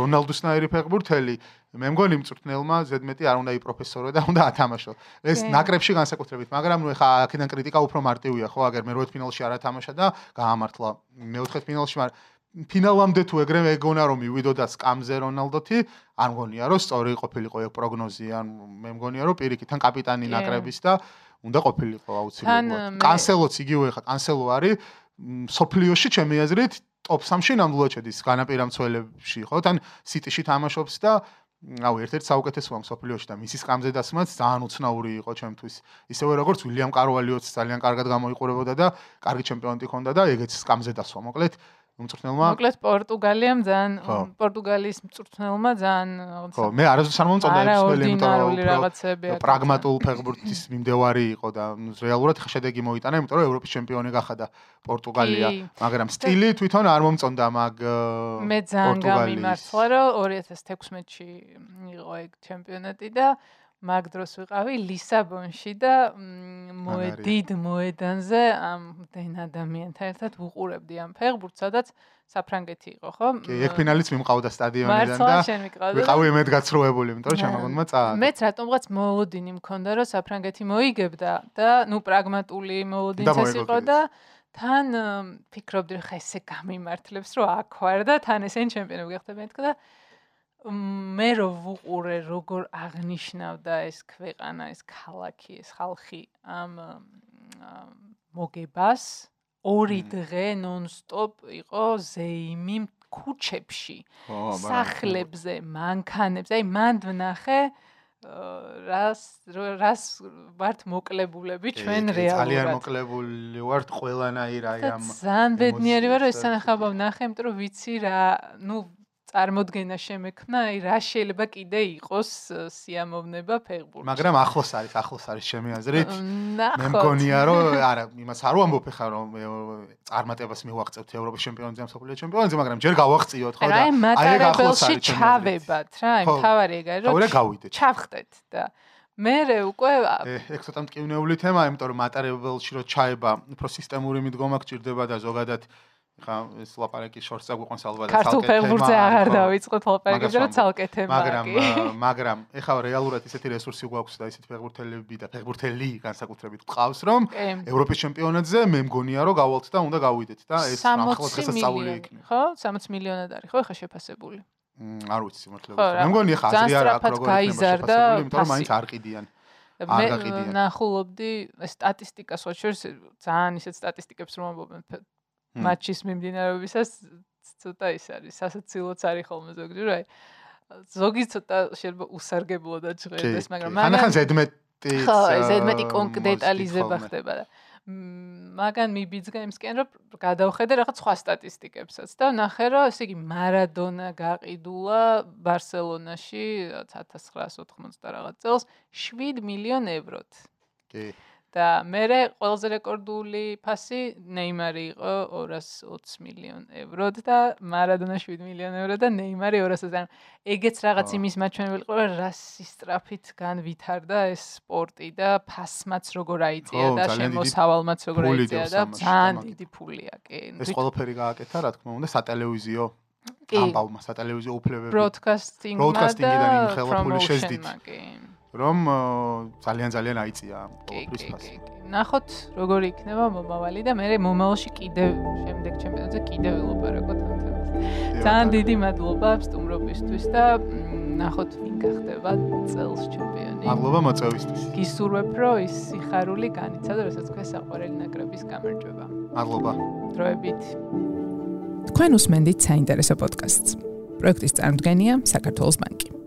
რონალდუსნაირი ფეხბურთელი. მე მგონი მწვრთნელმა ზედმეტი არ უნდა იპროფესორო და უნდა ათამაშო. ეს ნაკრებში განსაკუთრებით, მაგრამ ნუ ხა აქედან კრიტიკა უფრო მარტივია, ხო, აგერ მე როეთ ფინალში არ ათამაშა და გაამართლა. მეოთხე ფინალში მაგრამ ფინალამდე თუ ეგრევე ეგონა რომ მივიდოდა სკამზე რონალდოთი, არ მგონია რომ სწორი ყოფილიყო ეგ პროგნოზი, ან მე მგონია რომ პირიქით თან კაპიტანი ნაკრების და უნდა ყოფილიყო აუცილებლად. კანსელოც იგივე ხა, კანსელო არის სოფლიოში ჩემი აზრით ტოპ 3-ში ნამდვილად შედის განაპირა მცველებში, ხო? თან სიტიში თამაშობს და აუ ერთ-ერთ საუკეთესოა სოფლიოში და მისი სკამზე დასმაც ძალიან უცნაური იყო ჩემთვის. ისევე როგორც უილიამ კარვალიოც ძალიან კარგად გამოიყურებოდა და კარგი ჩემპიონი ჰქონდა და ეგეც სკამზე დასვა. მოკლედ მწვრთნელმა? მოკლედ პორტუგალიამ ძალიან პორტუგალიის მწვრთნელმა ძალიან ხო მე არასდროს არ მომწონდა ეს ყველი იმიტომ რომ პრაგმატულ ფეხბურთის მიმდევარი იყო და რეალურად შედეგი მოიტანა იმიტომ რომ ევროპის ჩემპიონი გახადა პორტუგალია. მაგრამ სტილი თვითონ არ მომწონდა მაგ მე ძალიან გამიმართლა რომ 2016-ში იყო ეგ ჩემპიონატი და მაგ დროს ვიყავი ლისაბონში და მოედიდ მოედანზე ამ დენ ადამიანთან ერთად ვუყურებდი ამ ფეხბურთს, სადაც საფრანგეთი იყო, ხო? კი, ეგ ფინალიც მიმყავდა სტადიონიდან და ვიყავი იმედ გაცრუებული, იმიტომ რომ შემოგონდა წაა. მეც რატომღაც მოოდინი მქონდა, რომ საფრანგეთი მოიგებდა და ნუ პრაგმატული მოოდინცეს იყო და თან ფიქრობდი, რომ ხა ესე გამიმართლებს, რომ აქ ვარ და თან ესენ ჩემპიონები გახდებიან და მე რო ვუყურე როგორ აღნიშნავდა ეს ქვეყანა, ეს ქალაქი, ეს ხალხი ამ მოგებას ორი დღე ნონ-სტოპ იყო ზეიმი ქუჩებში, სახლებზე, მანქანებზე, აი მანდ ვნახე რას რას ვართ მოკლებულები ჩვენ რეალურად. ძალიან მოკლებული ვართ ყველანაირ აი ამ ძალიან ბედნიერი ვარ ეს თანახმობა ვნახე იმიტომ რომ ვიცი რა ნუ წარმოდგენა შემექნა, აი რა შეიძლება კიდე იყოს სიამოვნება ფეხბურთში. მაგრამ ახლოს არის, ახლოს არის ჩემი აზრით. მე მგონია რომ არა, იმას არ ვამბობ ხა რომ წარმატებას მივაღწევთ ევროპის ჩემპიონატზე, მსოფლიო ჩემპიონატზე, მაგრამ ჯერ გავახციოთ ხო და აი რა ახლოს არის ჩავებათ რა, აი თავარი ეგ არის რომ გავიდეთ. ჩავხდეთ და მე უკვე ეგ ცოტა მტკივნეული თემაა, იმიტომ რომ მატარებელში რო ჩაება, უფრო სისტემური მიდგომა გჭირდება და ზოგადად ხა ეს ლაპარაკი შორს აგვიყვანს ალბათ ცალკე თემა. ქართულ ფეხბურთზე აღარ დავიწყოთ ლაპარაკი, მაგრამ ცალკე თემაა. მაგრამ მაგრამ ეხლა რეალურად ისეთი რესურსი გვაქვს და ისეთი ფეხბურთელები და фეხბურთელი განსაკუთრებით ყავს, რომ ევროპის ჩემპიონატზე მე მგონია რომ გავალთ და უნდა გავიდეთ და ეს ახლა დღესასწაული იქნება. ხო, 60 მილიონად არის ხო ეხა შეფასებული. მ არ ვიცი სიმართლე. მე მგონია ხა აზრი არ აქვს როგორ გაიზარდა, იმიტომ რომ მაინც არ ყიდიან. მე ნახულობდი სტატისტიკას ხო შორს ძალიან ისეთ სტატისტიკებს რომ ამბობენ მატჩის მიმდინარეობისას ცოტა ის არის, სასაცილოც არის ხოლმე ზოგჯერ, აი ზოგი ცოტა შეიძლება უსარგებლო და ჟღერდეს, მაგრამ მაგრამ ხან ზედმეტ სპორტი ხო ეს მეტი კონკრეტალიზება ხდება და მაგან მიბიძგა იმსკენ რომ გადავხედე რაღაც სხვა სტატისტიკებსაც და ნახე რომ ესე იგი მარადონა გაყიდულა ბარსელონაში 1980 რაღაც წელს 7 მილიონ ევროთ. კი. და მე ყველაზე რეკორდული ფასი ნეიმარი იყო 220 მილიონ ევროდ და მარადონა 7 მილიონ ევრო და ნეიმარი 200 და ეგეც რაღაც იმის მაჩვენებელი ყო რა რასისტრაფით განვითარდა ეს სპორტი და ფასმაც როგორ აიწია და შემოსავალმაც როგორ აიწია და ძალიან დიდი ფულია კი ეს ყველაფერი გააკეთა რა თქმა უნდა სატელევიზიო ამბავმა სატელევიზიო უფლებები. ბროდკასტინგმა და ბროდკასტინგიდან იმ ხელაფული შეძდით რომ ძალიან ძალიან აიწია ყოველთვის ფასი. ნახოთ როგორი იქნება მომავალი და მე მომავალში კიდევ შემდეგ ჩემპიონატზე კიდევ ვილაპარაკოთ ამ თემაზე. ძალიან დიდი მადლობა სტუმრობისთვის და ნახოთ ვინ გახდება წელს ჩემპიონი. მადლობა მოწვევისთვის. გისურვებ რომ ის სიხარული განიცადა, რასაც თქვენ საყვარელი ნაკრების გამარჯვება. მადლობა. დროებით. თქვენ უსმენთ საინტერესო პოდკასტს. პროექტის წარმოდგენია საქართველოს ბანკი.